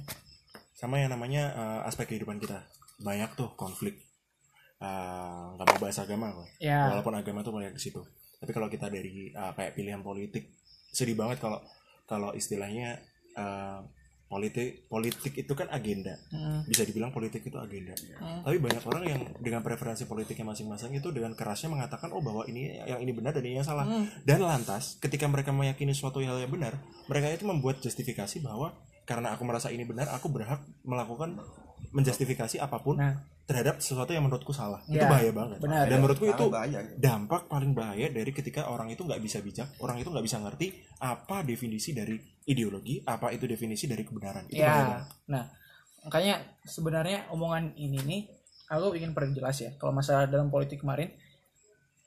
sama yang namanya eh, aspek kehidupan kita. Banyak tuh konflik. Eh, nggak mau bahas agama kok ya. Walaupun agama tuh banyak di situ. Tapi kalau kita dari eh, kayak pilihan politik sedih banget kalau kalau istilahnya eh, politik politik itu kan agenda Mm. bisa dibilang politik itu agenda Hmm. tapi banyak orang yang dengan preferensi politiknya masing-masing itu dengan kerasnya mengatakan oh bahwa ini yang ini benar dan ini yang salah Hmm. dan lantas ketika mereka meyakini suatu hal yang benar mereka itu membuat justifikasi bahwa karena aku merasa ini benar aku berhak melakukan menjustifikasi apa pun nah terhadap sesuatu yang menurutku salah itu Ya, bahaya banget benar. dan menurutku itu bahaya. dampak paling bahaya dari ketika orang itu nggak bisa bijak orang itu nggak bisa ngerti apa definisi dari ideologi apa itu definisi dari kebenaran itu bahaya ya banget. nah makanya sebenarnya omongan ini nih aku ingin perjelas ya kalau masalah dalam politik kemarin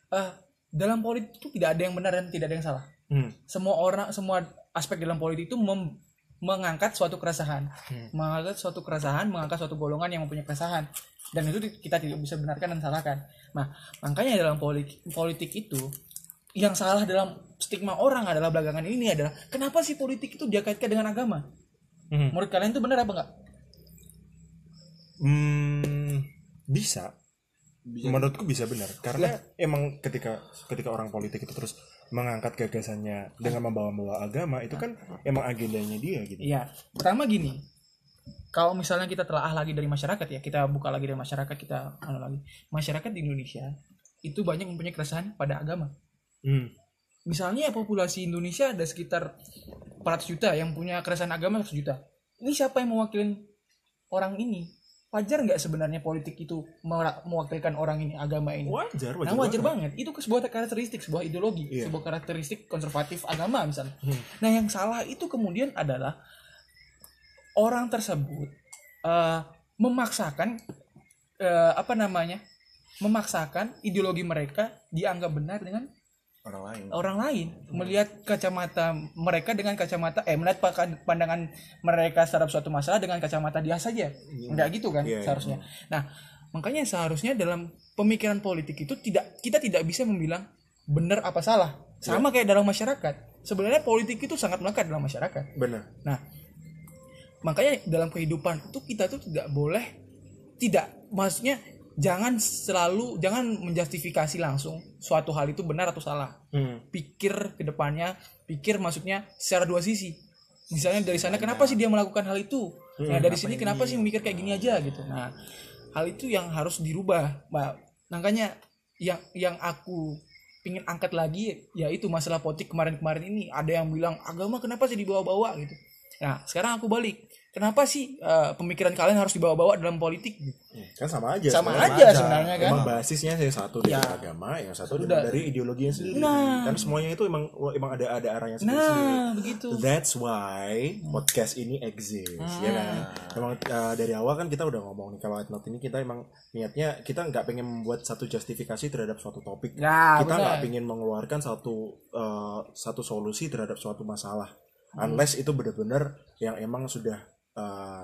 eh dalam politik itu tidak ada yang benar dan tidak ada yang salah Hmm. semua orang semua aspek dalam politik itu mem- mengangkat suatu keresahan. Mengangkat suatu keresahan mengangkat suatu golongan yang mempunyai keresahan. Dan itu kita tidak bisa benarkan dan salahkan. Nah makanya dalam politik politik itu yang salah dalam stigma orang adalah belakangan ini adalah kenapa sih politik itu dikaitkan dengan agama? Hmm. menurut kalian itu benar apa enggak? Hmm, bisa. Menurutku bisa benar. Karena emang ketika ketika orang politik itu terus mengangkat gagasannya dengan membawa-bawa agama itu kan emang agendanya dia gitu. Iya, pertama gini. Kalau misalnya kita telah lagi dari masyarakat ya, kita buka lagi dari masyarakat, kita anu lagi. Masyarakat di Indonesia itu banyak mempunyai keresahan pada agama. Hmm. Misalnya populasi Indonesia ada sekitar 400 juta yang punya keresahan agama 100 juta. Ini siapa yang mewakilin orang ini? Wajar nggak sebenarnya politik itu mewakilkan orang ini, agama ini? Wajar, wajar. Nah wajar banget. banget. Itu sebuah karakteristik, sebuah ideologi, Iya. sebuah karakteristik konservatif agama misalnya. Hmm. Nah yang salah itu kemudian adalah orang tersebut eh, memaksakan eh, apa namanya, memaksakan ideologi mereka dianggap benar dengan Orang lain. orang lain, melihat kacamata mereka dengan kacamata, eh melihat pandangan mereka terhadap suatu masalah dengan kacamata dia saja, enggak gitu kan Iya, iya. seharusnya. Nah makanya seharusnya dalam pemikiran politik itu tidak kita tidak bisa membilang benar apa salah sama kayak dalam masyarakat sebenarnya politik itu sangat melekat dalam masyarakat Benar. nah makanya dalam kehidupan itu kita tuh tidak boleh tidak maksudnya jangan selalu jangan menjustifikasi langsung suatu hal itu benar atau salah. Hmm. pikir ke depannya pikir maksudnya secara dua sisi. Misalnya dari sana kenapa sih dia melakukan hal itu? Nah dari sini kenapa sih mikir kayak gini aja gitu. Nah hal itu yang harus dirubah mbak. Makanya yang yang aku pingin angkat lagi yaitu masalah politik kemarin-kemarin ini. Ada yang bilang agama kenapa sih dibawa-bawa? gitu nah sekarang aku balik kenapa sih eh, pemikiran kalian harus dibawa-bawa dalam politik Kan sama aja. sama sebenarnya. aja sebenarnya kan Emang basisnya yang satu dari Ya. agama, yang satu Sudah. dari ideologinya sendiri. Nah. Kan semuanya itu emang emang ada ada arahnya sendiri. nah begitu That's why podcast ini exist, ya kan? Emang uh, dari awal kan kita udah ngomong nih kalau Adnot ini kita emang niatnya kita nggak pengen membuat satu justifikasi terhadap suatu topik. Ya, kita nggak pengen mengeluarkan satu uh, satu solusi terhadap suatu masalah, unless itu benar-benar yang emang sudah uh,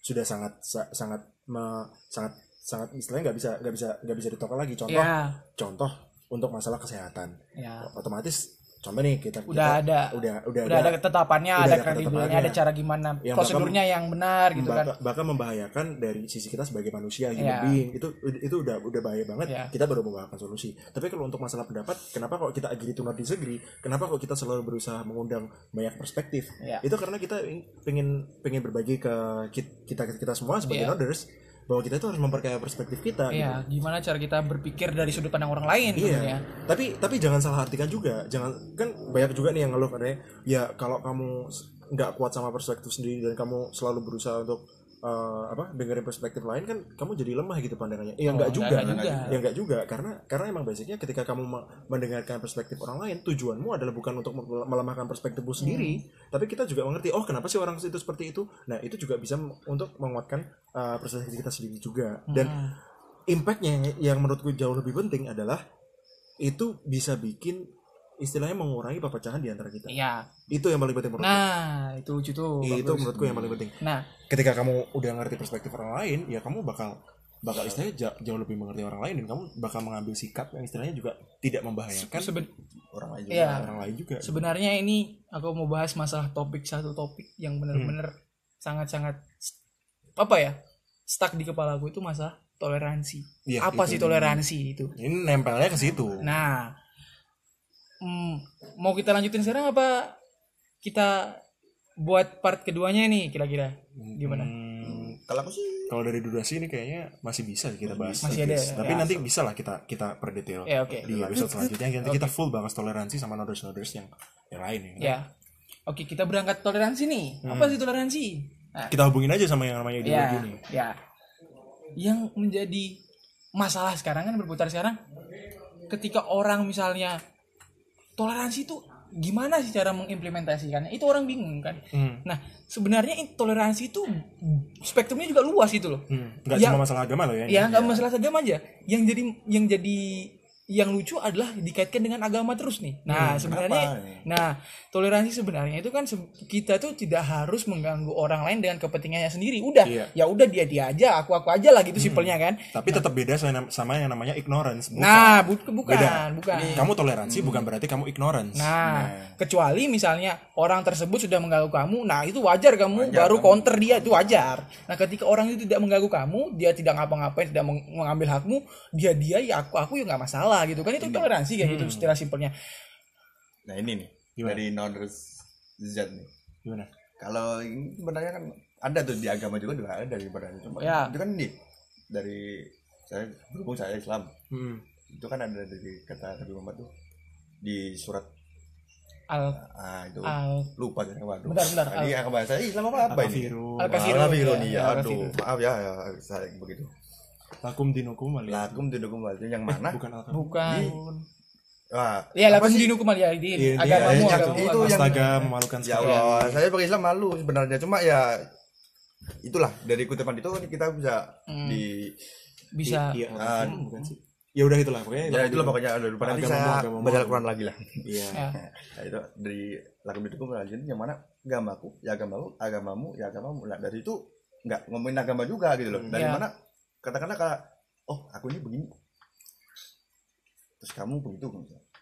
sudah sangat sa- sangat me- sangat sangat istilahnya nggak bisa nggak bisa nggak bisa ditolak lagi. Contoh ya contoh untuk masalah kesehatan, ya otomatis contoh nih kita udah kita- ada udah udah, udah ada ketetapannya udah ada ada kredibilnya ketetapannya. ada cara gimana Yang prosedurnya yang benar gitu kan Baka- bahkan membahayakan dari sisi kita sebagai manusia human Ya. being itu itu udah udah bahaya banget Ya. kita baru membawakan solusi tapi kalau untuk masalah pendapat kenapa kok kita agree to not disagree kenapa kok kita selalu berusaha mengundang banyak perspektif Ya. itu karena kita ing- pengen pengen berbagi ke kit- kita kita semua sebagai Ya. noders bahwa kita itu harus memperkaya perspektif kita gitu. Iya, gimana cara kita berpikir dari sudut pandang orang lain Iya. tentunya. Tapi tapi jangan salah artikan juga. Jangan kan banyak juga nih yang ngeluh katanya ya kalau kamu nggak kuat sama perspektif sendiri dan kamu selalu berusaha untuk eh, apa dengerin perspektif lain kan kamu jadi lemah gitu pandangannya. Iya Oh, enggak enggak, juga. enggak juga. Ya enggak juga karena karena emang basicnya ketika kamu me- mendengarkan perspektif orang lain tujuanmu adalah bukan untuk mel- melemahkan perspektifmu sendiri, Hmm. tapi kita juga mengerti oh kenapa sih orang itu seperti itu. Nah, itu juga bisa untuk menguatkan eh, perspektif kita sendiri juga. Dan Hmm. impactnya yang menurutku jauh lebih penting adalah itu bisa bikin istilahnya mengurangi perpecahan di antara kita. Iya. Itu yang paling penting menurutku. Nah, itu lucu tuh. itu menurutku yang paling penting. Nah, Ketika kamu udah ngerti perspektif orang lain, ya kamu bakal bakal istilahnya ja- jauh lebih mengerti orang lain dan kamu bakal mengambil sikap yang istilahnya juga tidak membahayakan seben- orang lain juga Iya. orang lain juga. sebenarnya ini aku mau bahas masalah topik satu topik yang benar-benar sangat-sangat apa ya? stuck di kepala gue itu masalah toleransi. Iya, apa itu. sih toleransi itu? Ini nempelnya ke situ. Nah, hmm, mau kita lanjutin sekarang apa kita buat part keduanya nih kira-kira gimana? Hmm, kalau aku sih kalau dari durasi ini kayaknya masih bisa kita bahas. Masih ada, Tapi ya. nanti bisa lah kita kita per detail. Ya, oke. Di episode selanjutnya nanti kita full bahas toleransi sama noders-noders yang yang lain ya. Ya. Oke, kita berangkat toleransi nih. Apa sih toleransi? Nah, Kita hubungin aja sama yang namanya ya, ideologi nih. ya. Yang menjadi masalah sekarang kan berputar sekarang ketika orang misalnya toleransi itu gimana sih cara mengimplementasikannya? Itu orang bingung kan. Hmm. Nah, sebenarnya toleransi itu spektrumnya juga luas gitu loh. Hmm. Nggak Ya. cuma masalah agama loh ya. Ya nggak masalah agama aja. Yang jadi yang jadi yang lucu adalah dikaitkan dengan agama terus nih. Nah sebenarnya, kenapa nih? nah toleransi sebenarnya itu kan kita tuh tidak harus mengganggu orang lain dengan kepentingannya sendiri. Udah, Iya. ya udah dia dia aja, aku aku aja lah gitu simpelnya kan. Tapi tetap beda sama yang namanya ignorance. Bukan. Nah bu- bukan, Beda. bukan. Kamu toleransi bukan berarti kamu ignorance. Nah, kecuali misalnya orang tersebut sudah mengganggu kamu, nah itu wajar kamu baru counter dia itu wajar. Nah, ketika orang itu tidak mengganggu kamu, dia tidak ngapa-ngapain, tidak meng- mengambil hakmu, dia dia ya aku aku ya nggak masalah gitu kan itu toleransi kayak gitu istilah simpelnya. nah ini nih Gimana? dari noders Z nih Gimana? kalau ini sebenarnya kan ada tuh di agama juga juga ada sebenarnya cuma Ya. itu kan nih dari saya berhubung saya Islam Hmm. itu kan ada dari kata Nabi Muhammad tuh di surat Al ah itu al lupa saya waduh Bentar, bentar. ini yang bahasa Islam apa apa ini Al-Kafirun. Al-Kafirun. Al-Kafirun ya, iya aduh maaf ya, ya saya begitu Lakum dinukum waliya. lakum dinukum wal yang mana Bukan al bukan. Wah, Ya apa lakum dinukum aliyadin. Iya, dia- Agamamu, iya, agamamu. itu agamamu. yang- Astaga memalukan ya sekali. Allah saya bagi Islam malu sebenarnya cuma ya itulah dari kutipan itu kita bisa Hmm. di bisa Iya. Al-Kafirun bukan sih. Ya udah itulah pokoknya. ya itulah pokoknya ada lupa nanti saya baca Al-Quran lagi lah Iya. ya. nah, itu dari lakum dinukum wal yang mana agamaku ya agamamu agamamu ya agamamu nah dari itu nggak ngomongin agama juga gitu loh dari Ya. mana katakanlah kalau oh aku ini begini terus kamu begitu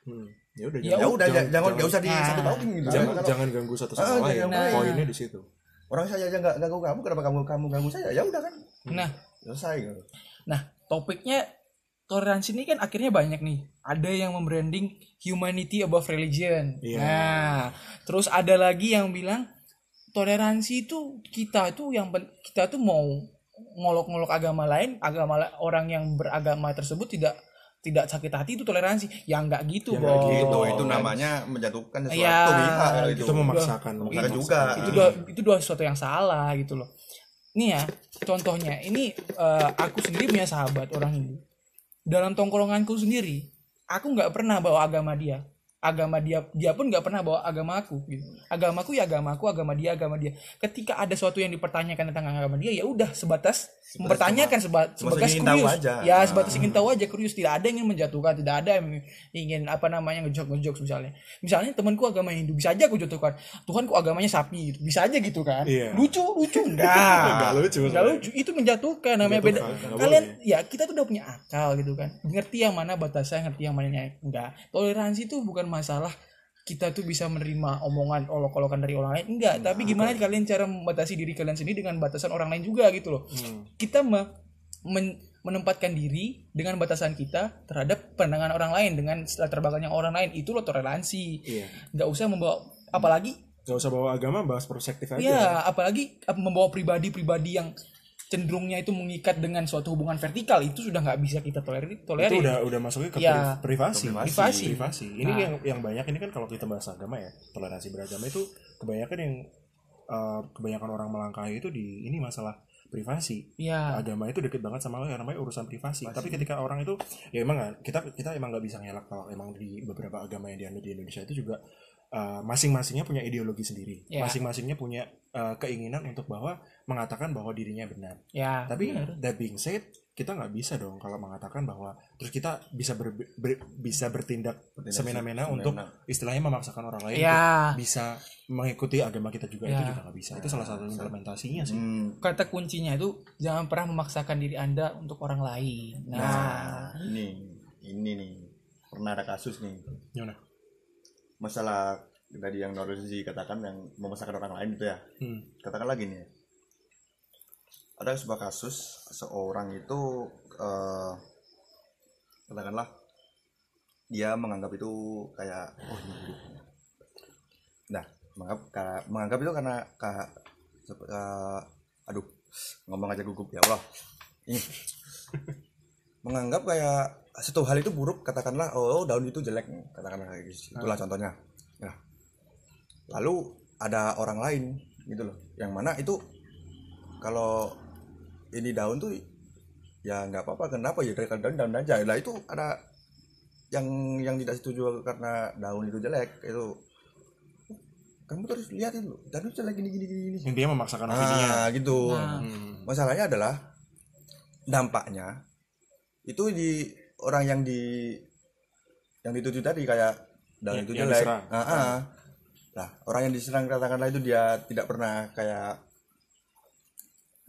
Hmm. Ya udah Ya udah jangan jangan nggak usah di Nah. satu pautin gitu jangan, Kalau jangan ganggu satu Ah, sama lain. jangan ganggu. Poinnya di situ. orang saya aja nggak ganggu kamu kenapa kamu kamu ganggu saya ya udah kan Nah, selesai gitu Nah, topiknya toleransi ini kan akhirnya banyak nih. Ada yang membranding humanity above religion. Iya. Nah, terus ada lagi yang bilang toleransi itu kita tuh yang kita tuh mau ngolok-ngolok agama lain, agama la- orang yang beragama tersebut tidak tidak sakit hati itu toleransi. Ya nggak gitu, Ya, Bos. nggak gitu. Itu namanya menjatuhkan sesuatu. Iya, pihak kalau itu Itu. Memaksakan. Memaksakan juga. itu dua itu dua sesuatu yang salah gitu loh. Nih ya contohnya. Ini eh, aku sendiri punya sahabat orang Hindu. Dalam tongkronganku sendiri aku nggak pernah bawa agama dia agama dia dia pun nggak pernah bawa agama aku gitu. Agamaku ya agamaku agama dia agama dia. Ketika ada sesuatu yang dipertanyakan tentang agama dia ya udah sebatas, mempertanyakan seba, sebatas ingin tahu kurius aja. ya Ah. sebatas ingin tahu aja kurius tidak ada yang ingin menjatuhkan tidak ada yang ingin apa namanya ngejok ngejok misalnya. Misalnya temanku agama Hindu bisa aja aku jatuhkan. Tuhan kok agamanya sapi gitu. Bisa aja gitu kan. Iya. lucu lucu enggak. Nggak lucu, Nggak sebenarnya. lucu. Itu menjatuhkan namanya beda. kalian ya kita tuh udah punya akal gitu kan. Ngerti yang mana batasnya ngerti yang mana enggak. Toleransi itu bukan masalah kita tuh bisa menerima omongan olok-olokan dari orang lain? Enggak tapi gimana kalian cara membatasi diri kalian sendiri dengan batasan orang lain juga gitu loh. Kita me- men- menempatkan diri dengan batasan kita terhadap pandangan orang lain dengan latar belakang yang orang lain. Itu loh toleransi. Iya. nggak usah membawa apalagi Gak usah bawa agama, bahas perspektif aja. ya apalagi ap- membawa pribadi-pribadi yang cenderungnya itu mengikat dengan suatu hubungan vertikal itu sudah nggak bisa kita tolerir tolerir. itu udah udah masuknya ke Ya, pri- privasi. privasi. privasi. Ini Nah. yang yang banyak ini kan kalau kita bahas agama ya toleransi beragama itu kebanyakan yang uh, kebanyakan orang melangkahi itu di ini masalah privasi. Ya. Agama itu deket banget sama yang namanya urusan privasi. Tapi ketika orang itu ya emang kita kita emang nggak bisa ngelak kalau emang di beberapa agama yang dianut di Indonesia itu juga uh, masing-masingnya punya ideologi sendiri. Ya. masing-masingnya punya uh, keinginan untuk bahwa mengatakan bahwa dirinya benar. Ya tapi benar. that being said kita nggak bisa dong kalau mengatakan bahwa terus kita bisa ber, ber- bisa bertindak Bertindak semena-mena untuk istilahnya memaksakan orang lain Ya. untuk bisa mengikuti agama kita juga itu Ya. juga nggak bisa. Itu salah satu implementasinya sih. Hmm, kata kuncinya itu jangan pernah memaksakan diri anda untuk orang lain. Nah, nah ini ini nih pernah ada kasus nih. Gimana? Masalah tadi yang Norwesi katakan yang memaksakan orang lain itu ya. Hmm. katakan lagi nih ada sebuah kasus seorang itu eh, katakanlah dia menganggap itu kayak oh ini hidup. nah menganggap menganggap itu karena ka- sep- eh, aduh ngomong aja gugup ya Allah. Ini. Menganggap kayak satu hal itu buruk katakanlah oh daun itu jelek katakanlah kayak gitu. itulah contohnya. Nah lalu ada orang lain gitu loh. Yang mana itu kalau ini daun tuh ya nggak apa-apa kenapa ya dari daun daun aja lah itu ada yang yang tidak setuju karena daun itu jelek itu kamu tuh harus lihat itu daun itu jelek gini gini gini gini intinya memaksakan opininya ah gitu Nah. Hmm. masalahnya adalah dampaknya itu di orang yang di yang dituju tadi kayak daun Ya, itu jelek diserang. Ah, ah. Nah, orang yang diserang katakanlah itu dia tidak pernah kayak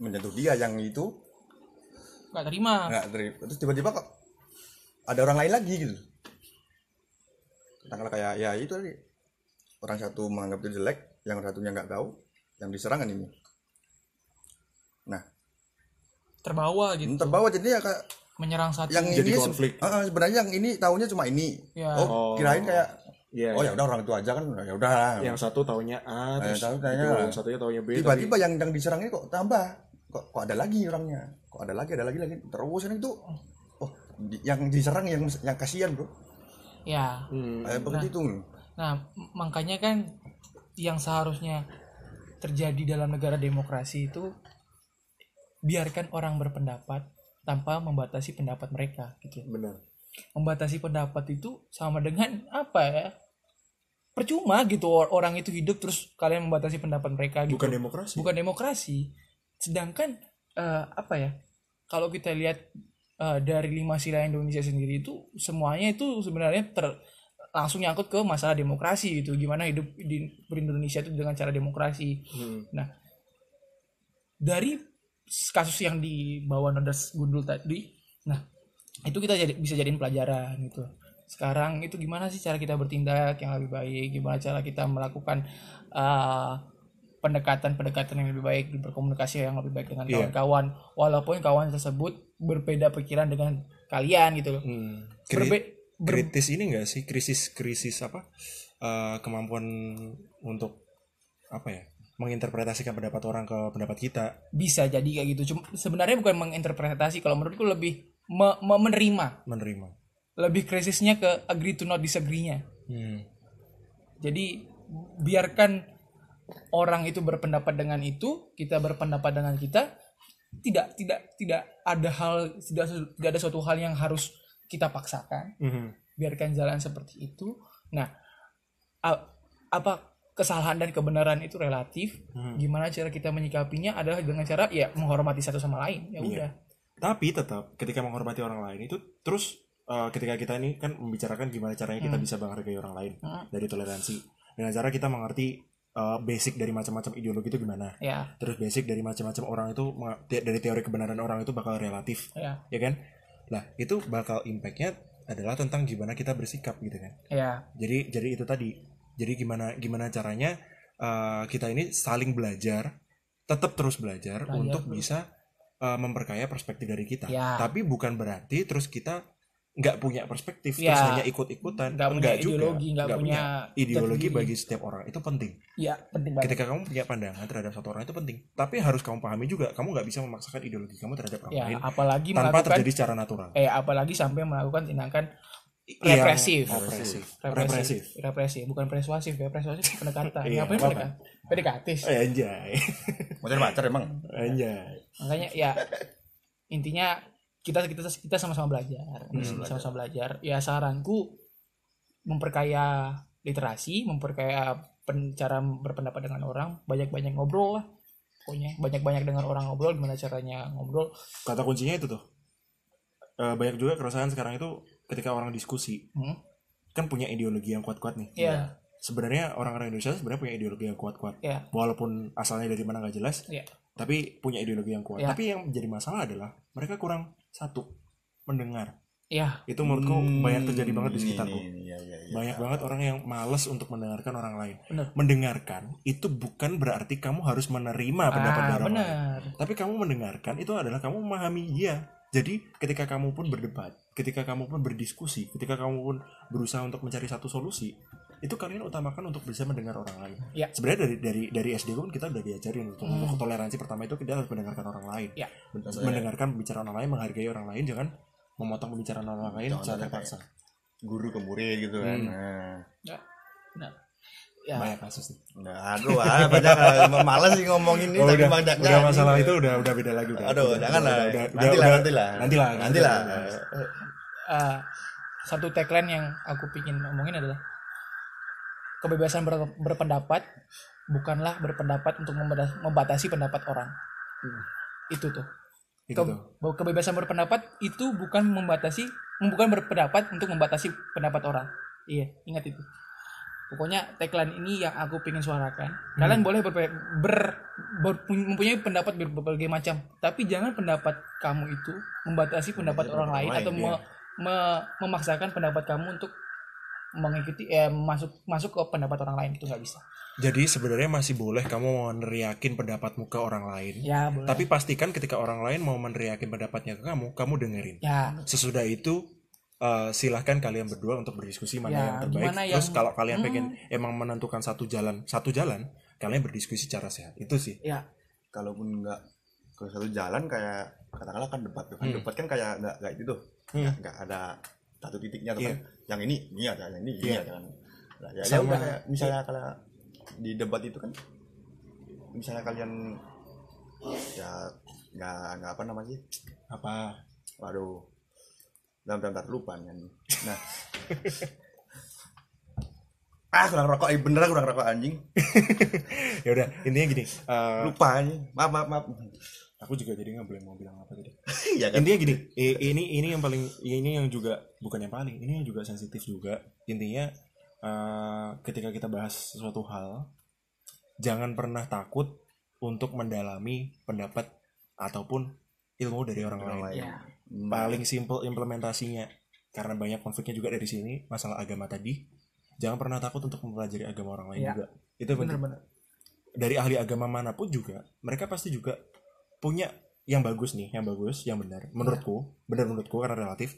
menyentuh dia yang itu. Nggak terima. Nggak terima. Terus tiba-tiba kok ada orang lain lagi gitu. Katakanlah kayak ya itu tadi. Orang satu menganggap itu jelek yang satunya nggak tahu yang diserang kan ini. Nah. Terbawa gitu. Terbawa jadi ya kayak menyerang satu. yang Jadi ini konflik. Ah, ah, sebenarnya yang ini tahunya cuma ini. Ya. oh kirain kayak Iya, oh iya. ya udah orang itu aja kan ya udah. Yang satu taunya A terus tahu itu, taunya A. yang satunya taunya B tiba-tiba yang yang diserangnya kok tambah kok kok ada lagi orangnya kok ada lagi ada lagi lagi terus kan itu oh di- yang diserang yang yang kasihan bro ya hmm, begitu itu Nah, makanya kan yang seharusnya terjadi dalam negara demokrasi itu biarkan orang berpendapat tanpa membatasi pendapat mereka gitu. benar Membatasi pendapat itu sama dengan apa ya? Percuma gitu or- orang itu hidup terus kalian membatasi pendapat mereka gitu. bukan demokrasi Bukan demokrasi. Sedangkan eh, apa ya? Kalau kita lihat eh, dari lima sila Indonesia sendiri itu semuanya itu sebenarnya ter langsung nyangkut ke masalah demokrasi gitu. Gimana hidup di berindonesia itu dengan cara demokrasi. Hmm. Nah, dari kasus yang dibawa Nodas Gundul tadi, nah itu kita jadi bisa jadiin pelajaran gitu. Sekarang itu gimana sih cara kita bertindak yang lebih baik, gimana cara kita melakukan uh, pendekatan-pendekatan yang lebih baik, berkomunikasi yang lebih baik dengan Iya. kawan-kawan, walaupun kawan tersebut berbeda pikiran dengan kalian gitu loh. Hmm. Kri- Berbe- ber- kritis ini enggak sih krisis krisis apa eh, kemampuan untuk apa ya menginterpretasikan pendapat orang ke pendapat kita bisa jadi kayak gitu. Cuma sebenarnya bukan menginterpretasi, kalau menurutku lebih me- me- menerima, menerima lebih krisisnya ke agree to not disagree-nya. hmm. Jadi biarkan orang itu berpendapat dengan itu, kita berpendapat dengan kita. Tidak tidak tidak ada hal tidak tidak ada suatu hal yang harus kita paksakan. Mhm. Biarkan jalan seperti itu. Nah, a- apa kesalahan dan kebenaran itu relatif. Hmm. Gimana cara kita menyikapinya adalah dengan cara ya menghormati satu sama lain. Ya Iya. udah. tapi tetap ketika menghormati orang lain itu terus eh, ketika kita ini kan membicarakan gimana caranya kita bisa menghargai orang lain Hmm. dari toleransi dengan cara kita mengerti eh, basic dari macam-macam ideologi itu gimana? Ya, terus basic dari macam-macam orang itu dari teori kebenaran orang itu bakal relatif ya, ya kan? Nah itu bakal impactnya adalah tentang gimana kita bersikap gitu kan? Ya, jadi jadi itu tadi. Jadi gimana gimana caranya uh, kita ini saling belajar tetap terus belajar, Belajar untuk bisa uh, memperkaya perspektif dari kita. Ya. tapi bukan berarti terus kita nggak punya perspektif Ya. terus hanya ikut-ikutan. Nggak punya Enggak juga. ideologi, nggak punya ideologi jati diri. bagi setiap orang itu penting. Ya penting banget. Ketika kamu punya pandangan terhadap satu orang itu penting. Tapi harus kamu pahami juga kamu nggak bisa memaksakan ideologi kamu terhadap orang ya lain apalagi tanpa melakukan terjadi secara natural. Eh apalagi sampai melakukan tindakan Yang represif. represif. Represif. Represif. Represif bukan persuasif ya persuasif pendekatan. Iya, ngapain pendekatan? Pendekatis. Eh, anjay. Mau cari pacar emang? Anjay. Makanya ya intinya kita kita kita sama-sama belajar. Hmm, sama-sama belajar. Ya saranku memperkaya literasi memperkaya pen- cara berpendapat dengan orang. Banyak-banyak ngobrol lah pokoknya. Banyak-banyak dengan orang ngobrol gimana caranya ngobrol. Kata kuncinya itu tuh. Eh, banyak juga keresahan sekarang itu ketika orang diskusi. Hmm. kan punya ideologi yang kuat-kuat nih. Ya sebenarnya orang-orang Indonesia sebenarnya punya ideologi yang kuat-kuat. Ya walaupun asalnya dari mana nggak jelas ya tapi punya ideologi yang kuat. Ya. tapi yang menjadi masalah adalah mereka kurang satu mendengar. Ya itu menurutku Hmm, banyak terjadi banget di ini, sekitarku. ini, iya, iya, iya. banyak banget orang yang males untuk mendengarkan orang lain. Bener. mendengarkan itu bukan berarti kamu harus menerima pendapat ah, dari orang lain. benar. Tapi kamu mendengarkan itu adalah kamu memahami dia. Jadi ketika kamu pun berdebat ketika kamu pun berdiskusi ketika kamu pun berusaha untuk mencari satu solusi itu kalian utamakan untuk bisa mendengar orang lain Ya. sebenarnya dari dari dari SD pun kita udah diajarin untuk, Hmm. untuk toleransi pertama itu kita harus mendengarkan orang lain Ya. Mendengarkan pembicaraan orang lain menghargai orang lain jangan memotong pembicaraan orang lain Jangan secara terpaksa guru ke murid gitu kan Hmm. nah. benar ya banyak kasus nih Nah, aduh, ah, banyak malas sih ngomongin ini Oh, udah, bang, jangan- udah masalah itu udah udah beda lagi udah Aduh, Udah, jangan udah, lah. udah, Nanti lah, udah, nanti lah. nanti lah Nanti lah. eh, satu tagline yang aku pingin omongin adalah kebebasan ber- berpendapat bukanlah berpendapat untuk membatasi pendapat orang. Itu tuh. Itu Ke- tuh. kebebasan berpendapat itu bukan membatasi bukan berpendapat untuk membatasi pendapat orang. Iya ingat itu. Pokoknya tagline ini yang aku pengen suarakan. Kalian boleh berpe- ber, ber- mempunyai pendapat ber- berbagai macam. Tapi jangan pendapat kamu itu membatasi pendapat orang pendapat lain lain, atau iya. me- me- memaksakan pendapat kamu untuk mengikuti eh, masuk masuk ke pendapat orang lain itu nggak bisa. Jadi sebenarnya masih boleh kamu meneriakin pendapatmu ke orang lain. Ya boleh. Tapi pastikan ketika orang lain mau meneriakin pendapatnya ke kamu kamu dengerin. Ya. Sesudah itu eh, silahkan kalian berdua untuk berdiskusi mana Ya, yang terbaik. gimana terus yang- kalau kalian Hmm. pengen emang menentukan satu jalan satu jalan kalian berdiskusi secara sehat. Itu sih. Ya. Kalaupun nggak ke satu jalan kayak katakanlah kan debat kan. Hmm. debat kan kayak nggak kayak itu tuh. Hmm. nggak ada satu titiknya tuh Iya. kan yang ini ini ada yang ini ini Iya. ada kan. Nah, ya, ya Sama- udah kayak misalnya kalau di debat itu kan misalnya kalian ya nggak nggak apa namanya sih? Apa? Waduh. Bentar bentar lupa kan nah. Ah kurang rokok eh, bener kurang rokok anjing. Ya udah intinya gini eh, lupa anjing maaf maaf maaf aku juga jadi nggak boleh mau bilang apa tadi. Ya kan? Intinya gini ini ini yang paling ini yang juga bukan yang paling ini yang juga sensitif juga. Intinya eh, ketika kita bahas sesuatu hal jangan pernah takut untuk mendalami pendapat ataupun ilmu dari orang Orang lain. ya. Paling simple implementasinya karena banyak konfliknya juga dari sini masalah agama tadi jangan pernah takut untuk mempelajari agama orang lain Ya. juga. Itu benar-benar. Dari ahli agama mana pun juga mereka pasti juga punya yang bagus nih yang bagus yang benar. Menurutku benar menurutku karena relatif.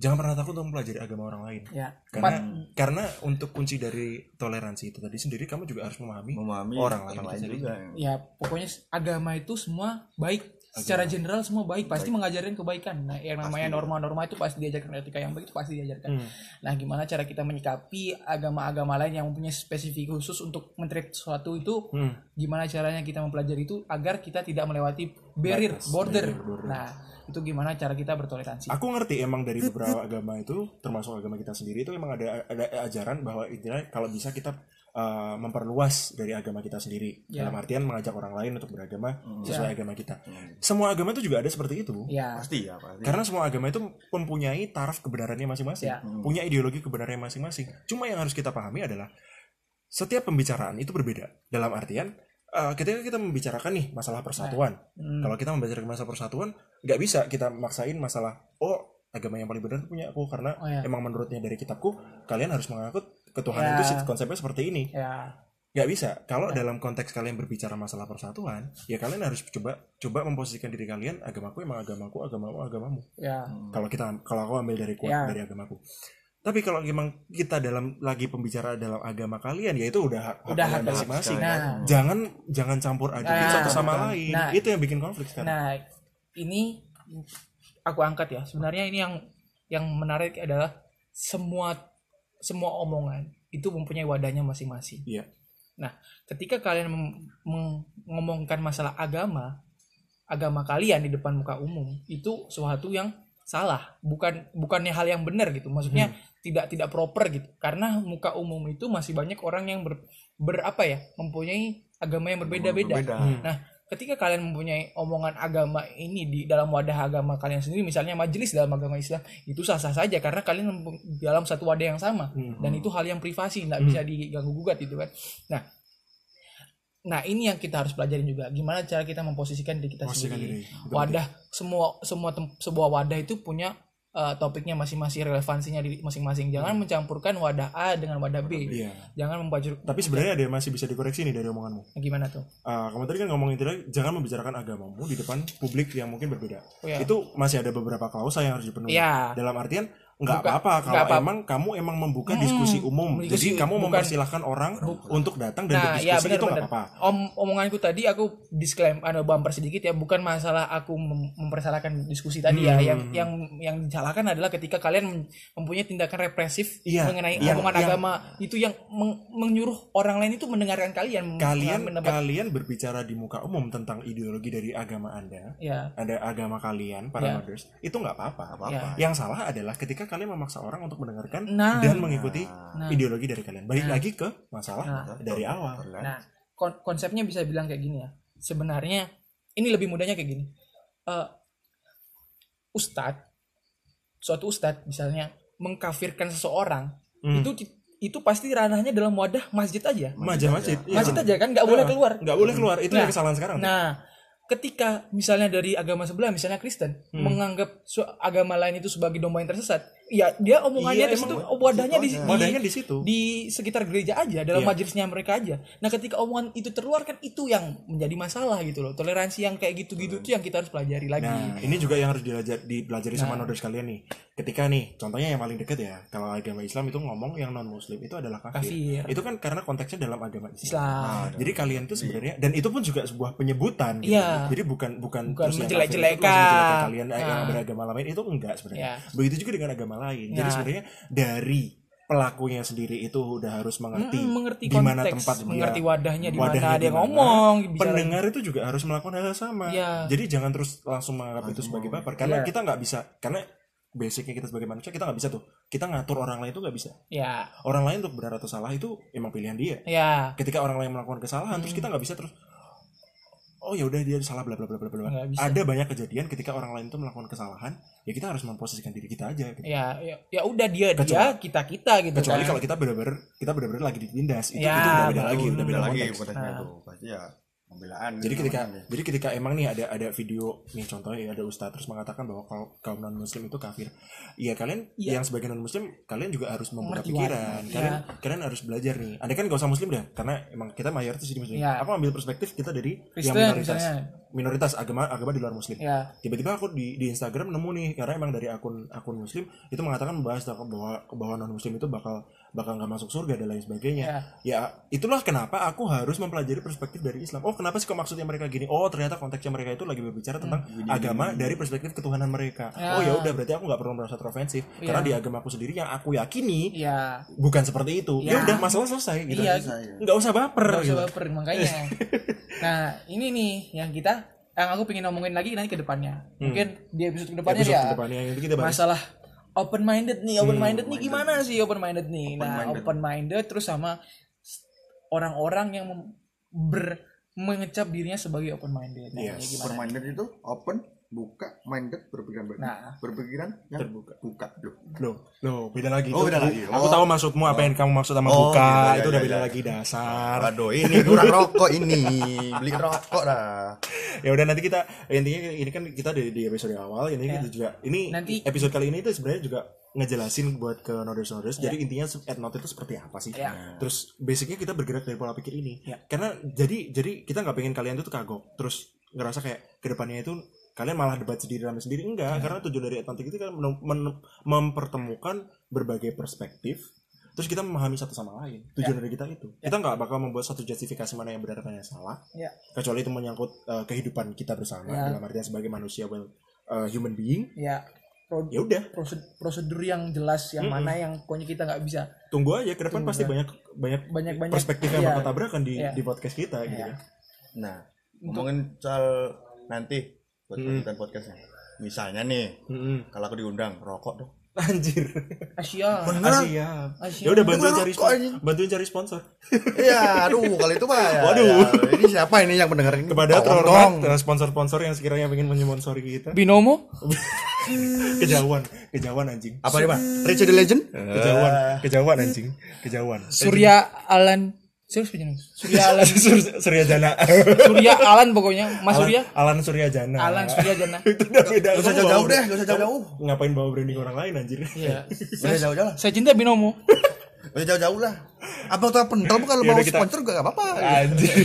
Jangan pernah takut untuk mempelajari agama orang lain. Ya karena Empat- karena untuk kunci dari toleransi itu tadi sendiri kamu juga harus memahami memahami Orang lain lain juga. Ya pokoknya agama itu semua baik secara general semua baik pasti mengajarin kebaikan. Nah yang namanya norma-norma itu pasti diajarkan. Etika yang baik itu pasti diajarkan. Hmm. nah gimana cara kita menyikapi agama-agama lain yang mempunyai spesifik khusus untuk mentreat sesuatu itu? Hmm. gimana caranya kita mempelajari itu agar kita tidak melewati barrier Batas, border? barrier, border. nah itu gimana cara kita bertoleransi? Aku ngerti emang dari beberapa agama itu, termasuk agama kita sendiri itu emang ada ada ajaran bahwa intinya kalau bisa kita uh, memperluas dari agama kita sendiri. Ya. Dalam artian mengajak orang lain untuk beragama sesuai agama kita. Hmm. Semua agama itu juga ada seperti itu. ya pasti ya pasti Karena semua agama itu mempunyai taraf kebenarannya masing-masing, Ya. punya ideologi kebenarannya masing-masing. Cuma yang harus kita pahami adalah setiap pembicaraan itu berbeda. Dalam artian uh, ketika kita membicarakan nih masalah persatuan, Hmm. kalau kita membicarakan masalah persatuan, nggak bisa kita maksain masalah oh agama yang paling benar punya aku karena Oh, ya. emang menurutnya dari kitabku kalian harus mengangkut ketuhanan Ya. itu sih konsepnya seperti ini. ya nggak bisa kalau dalam konteks kalian berbicara masalah persatuan ya kalian harus coba coba memposisikan diri kalian agamaku emang agamaku agamamu agamamu ya kalau kita kalau aku ambil dari kuat Ya. dari agamaku tapi kalau memang kita dalam lagi pembicara dalam agama kalian ya itu udah hak, Udah hak masing-masing Nah. jangan jangan campur adukin Nah. satu sama lain Nah. itu yang bikin konflik sekarang Nah, ini aku angkat ya. Sebenarnya ini yang yang menarik adalah semua semua omongan itu mempunyai wadahnya masing-masing. Iya. Nah, ketika kalian mengomongkan masalah agama, agama kalian di depan muka umum itu suatu yang salah, bukan bukannya hal yang benar gitu. Maksudnya tidak tidak proper gitu. Karena muka umum itu masih banyak orang yang ber, ber- apa ya, mempunyai agama yang berbeda-beda. Berbeda. Nah, ketika kalian mempunyai omongan agama ini di dalam wadah agama kalian sendiri, misalnya majelis dalam agama Islam, itu sah-sah saja karena kalian dalam satu wadah yang sama dan itu hal yang privasi, nggak bisa diganggu gugat gitu kan. Nah, nah ini yang kita harus pelajarin juga, gimana cara kita memposisikan diri kita Posisikan sendiri. diri. Wadah semua semua tem- sebuah wadah itu punya uh, topiknya masing-masing, relevansinya di masing-masing. Jangan mencampurkan wadah A dengan wadah B. Iya. Jangan membajur. tapi sebenarnya ada yang masih bisa dikoreksi nih dari omonganmu Gimana tuh? Ah, kamu tadi kan ngomongin tadi jangan membicarakan agamamu di depan publik yang mungkin berbeda. Oh, iya. Itu masih ada beberapa klausa yang harus dipenuhi. Iya. Dalam artian nggak apa-apa kalau apa- emang kamu emang membuka diskusi umum. diskusi- Jadi kamu bukan- mempersilahkan orang untuk datang dan Nah, ya berdiskusi benar itu nggak apa-apa. Om omonganku tadi aku disclaim ada bumper sedikit ya, bukan masalah aku mem- mempersalahkan diskusi tadi ya. Hmm. Yang yang yang disalahkan adalah ketika kalian mem- mempunyai tindakan represif Iya, mengenai yang- omongan yang- agama itu yang meng- menyuruh orang lain itu mendengarkan kalian. Kalian kalian berbicara di muka umum tentang ideologi dari agama Anda. ya Ada agama kalian, para Ya. mothers, itu nggak apa-apa. apa-apa. Yang salah adalah ketika kalian memaksa orang untuk mendengarkan Nah. dan mengikuti Nah. ideologi dari kalian. Balik lagi ke masalah Nah. dari awal. Nah, kon- konsepnya bisa bilang kayak gini ya. Sebenarnya ini lebih mudahnya kayak gini. Eh ustadz, suatu ustadz misalnya mengkafirkan seseorang, Hmm. itu itu pasti ranahnya dalam wadah masjid aja. Majah masjid. iya. Masjid aja kan nggak boleh Nah, keluar. nggak boleh keluar itu Nah, yang kesalahan sekarang Nah, ketika misalnya dari agama sebelah, misalnya Kristen, Hmm. menganggap agama lain itu sebagai domba yang tersesat, ya dia omongannya Iya, emang wadahnya di, di, wadahnya di situ. di sekitar gereja aja, dalam Iya. majelisnya mereka aja. Nah, ketika omongan itu terluar kan itu yang menjadi masalah gitu loh. Toleransi yang kayak gitu-gitu itu yang kita harus pelajari lagi. Nah, ini juga yang harus dilajar, dipelajari sama noders kalian nih. Ketika nih, contohnya yang paling dekat ya, kalau agama Islam itu ngomong yang non Muslim itu adalah kafir. Kafir. Itu kan karena konteksnya dalam agama Islam. Islam. Jadi kalian tuh sebenarnya dan itu pun juga sebuah penyebutan gitu. Iya. Jadi bukan bukan Bukan terus yang menjelek-jelekan. itu kalian eh, yang Nah. beragama lain itu enggak sebenarnya. Iya. Begitu juga dengan agama lain. Jadi Nah. sebenarnya dari pelakunya sendiri itu udah harus mengerti, Mm, mengerti di mana konteks, tempat dia- mengerti wadahnya di mana wadahnya dia ngomong, bicara. pendengar itu juga harus melakukan hal yang sama Iya. jadi jangan terus langsung menganggap itu sebagai baper karena Iya. kita nggak bisa karena basicnya kita sebagai manusia kita nggak bisa tuh kita ngatur orang lain itu nggak bisa Ya, orang lain untuk benar atau salah itu emang pilihan dia ya. ketika orang lain melakukan kesalahan terus kita nggak bisa terus oh ya udah dia salah bla bla bla bla bla ada banyak kejadian ketika orang lain itu melakukan kesalahan ya kita harus memposisikan diri kita aja gitu. Ya, ya, ya udah dia dia Kecuali- kita kita gitu kecuali kan. kalau kita benar-benar kita benar-benar lagi ditindas itu, Ya, itu udah beda betul. lagi udah beda lagi konteksnya Nah. tuh pasti ya pembelaan jadi ketika namanya. jadi ketika emang nih ada ada video nih contohnya ya, ada ustadz terus mengatakan bahwa kaum, kaum non muslim itu kafir iya kalian Iya. yang sebagai non muslim kalian juga harus membuka Mengerti pikiran wadah. kalian kalian harus belajar nih anda kan gak usah muslim deh karena emang kita mayoritas di muslim Iya. aku ambil perspektif kita dari yang Kristen minoritas misalnya. minoritas agama agama di luar muslim Ya, tiba-tiba aku di di Instagram nemu nih karena emang dari akun akun muslim itu mengatakan membahas bahwa bahwa non muslim itu bakal bakal nggak masuk surga dan lain sebagainya ya itulah kenapa aku harus mempelajari perspektif dari Islam oh kenapa sih kok maksudnya mereka gini oh ternyata konteksnya mereka itu lagi berbicara tentang agama dari perspektif ketuhanan mereka Ya. oh ya udah berarti aku nggak perlu merasa terofensif karena di agama aku sendiri yang aku yakini ya. bukan seperti itu ya Ya. udah masalah selesai gitu Iya. nggak usah baper Gak usah gitu. baper makanya. nah, ini nih yang kita yang aku pengen ngomongin lagi nanti ke depannya. Mungkin di episode ke depannya Hmm. Episode ya. ke depannya kita bahas Masalah open minded nih, open Hmm, minded nih gimana sih open minded nih? nah, open minded terus sama orang-orang yang ber mengecap dirinya sebagai open minded. Nah, Yes. open minded itu open buka minded berpikiran ber- Nah. berpikiran yang Terbuka. buka loh Loh, loh, beda lagi. Oh, beda lagi. Aku Oh. tahu maksudmu apa yang kamu maksud sama Oh, buka. gitu, ya, itu udah ya, beda ya. lagi dasar. aduh ini kurang rokok ini beli rokok dah Ya udah nanti kita intinya ini kan kita di, di episode awal ini kita juga ini Nanti- episode kali ini itu sebenarnya juga ngejelasin buat ke noders-noders. Jadi intinya at note itu seperti apa sih? Ya. Terus basicnya kita bergerak dari pola pikir ini. Ya. Karena jadi jadi kita nggak pengen kalian tuh kagok. Terus ngerasa kayak ke depannya itu kalian malah debat sendiri sama sendiri? Enggak karena tujuan dari Atlantik itu kan men- men- mempertemukan berbagai perspektif terus kita memahami satu sama lain. Tujuan dari kita itu. Kita nggak bakal membuat satu justifikasi mana yang benar mana yang salah. Ya. kecuali itu menyangkut uh, kehidupan kita bersama Ya. dalam artian sebagai manusia well uh, human being. Ya pro- ya udah. prosedur, prosedur yang jelas yang mana yang pokoknya kita nggak bisa tunggu aja ke depan pasti banyak banyak banyak banyak perspektif yang Iya. bakal tabrakan di Iya. di podcast kita gitu kan Nah, ngomongin soal nanti buat Hmm. konten podcastnya. Misalnya nih, Mm-mm. kalau aku diundang, rokok dong. anjir Asia Ah, siap. Asia. ya udah bantuin cari rokok spon- ini. bantuin cari sponsor Iya, aduh, kalau itu mah ya. Waduh. ya, ini siapa ini yang mendengar ini? kepada Tolong terhormat sponsor-sponsor yang sekiranya ingin menyponsori kita binomo kejauhan kejauhan anjing Apa nih, Pak? Richard the Legend? kejauhan kejauhan anjing kejauhan Surya Alan serius bener Surya Alan Sur- Surya Jana Surya Alan pokoknya Mas Surya Alan Surya Jana Alan Surya Jana itu udah beda Gak usah jauh-jauh deh, gak usah jauh-jauh. ngapain bawa branding orang lain anjir Iya. Gak usah jauh-jauh lah. Saya cinta binomo. Gak usah jauh-jauh lah. Abang tuh pentol bu kalau Ya mau udah, sponsor juga gak apa-apa. anjir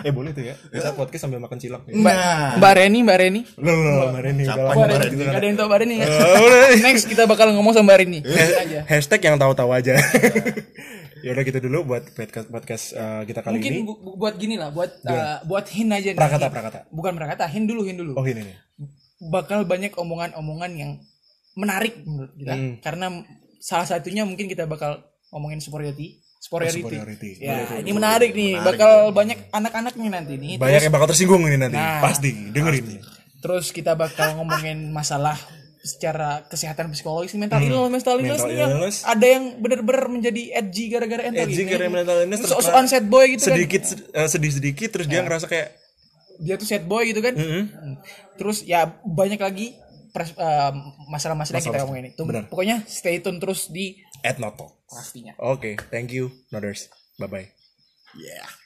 eh boleh tuh ya kita podcast sambil makan cilok ya. Nah, Mbak Reni, Mbak Reni. Loh, loh, Mbak Reni, Siapa udah Mbak Reni? Gak ada yang tahu Mbak Reni ya. Udah. Next kita bakal ngomong sama Mbak Reni. aja. Hashtag yang tahu-tahu aja. Ya udah gitu dulu buat podcast podcast uh, kita kali Mungkin ini. bu- bu- buat gini lah, buat uh, buat hin aja nih. Prakata, Hin. prakata. Bukan prakata, hin dulu, hin dulu. Oh ini nih. Bakal banyak omongan-omongan yang menarik menurut kita. Hmm. Karena salah satunya mungkin kita bakal ngomongin superiority. Superiority. superiority. Ya, ini menarik nih. bakal banyak anak-anaknya nanti nih. Banyak yang bakal tersinggung ini nanti. Nah. Pasti dengerin. Terus kita bakal ngomongin masalah secara kesehatan psikologis mental illness mental illness Hmm. Mental yang illness. ada yang bener-bener menjadi edgy gara-gara mental Edgy gara-gara mental illness, terus sok-sokan sad boy gitu sedikit kan eh, sedih-sedikit terus dia ngerasa kayak dia tuh sad boy gitu kan Hmm. terus ya banyak lagi eh, masalah-masalah yang kita ngomongin ini Tunggu, pokoknya stay tune terus di at noto. pastinya Oke, thank you, Noders. Bye bye. yeah.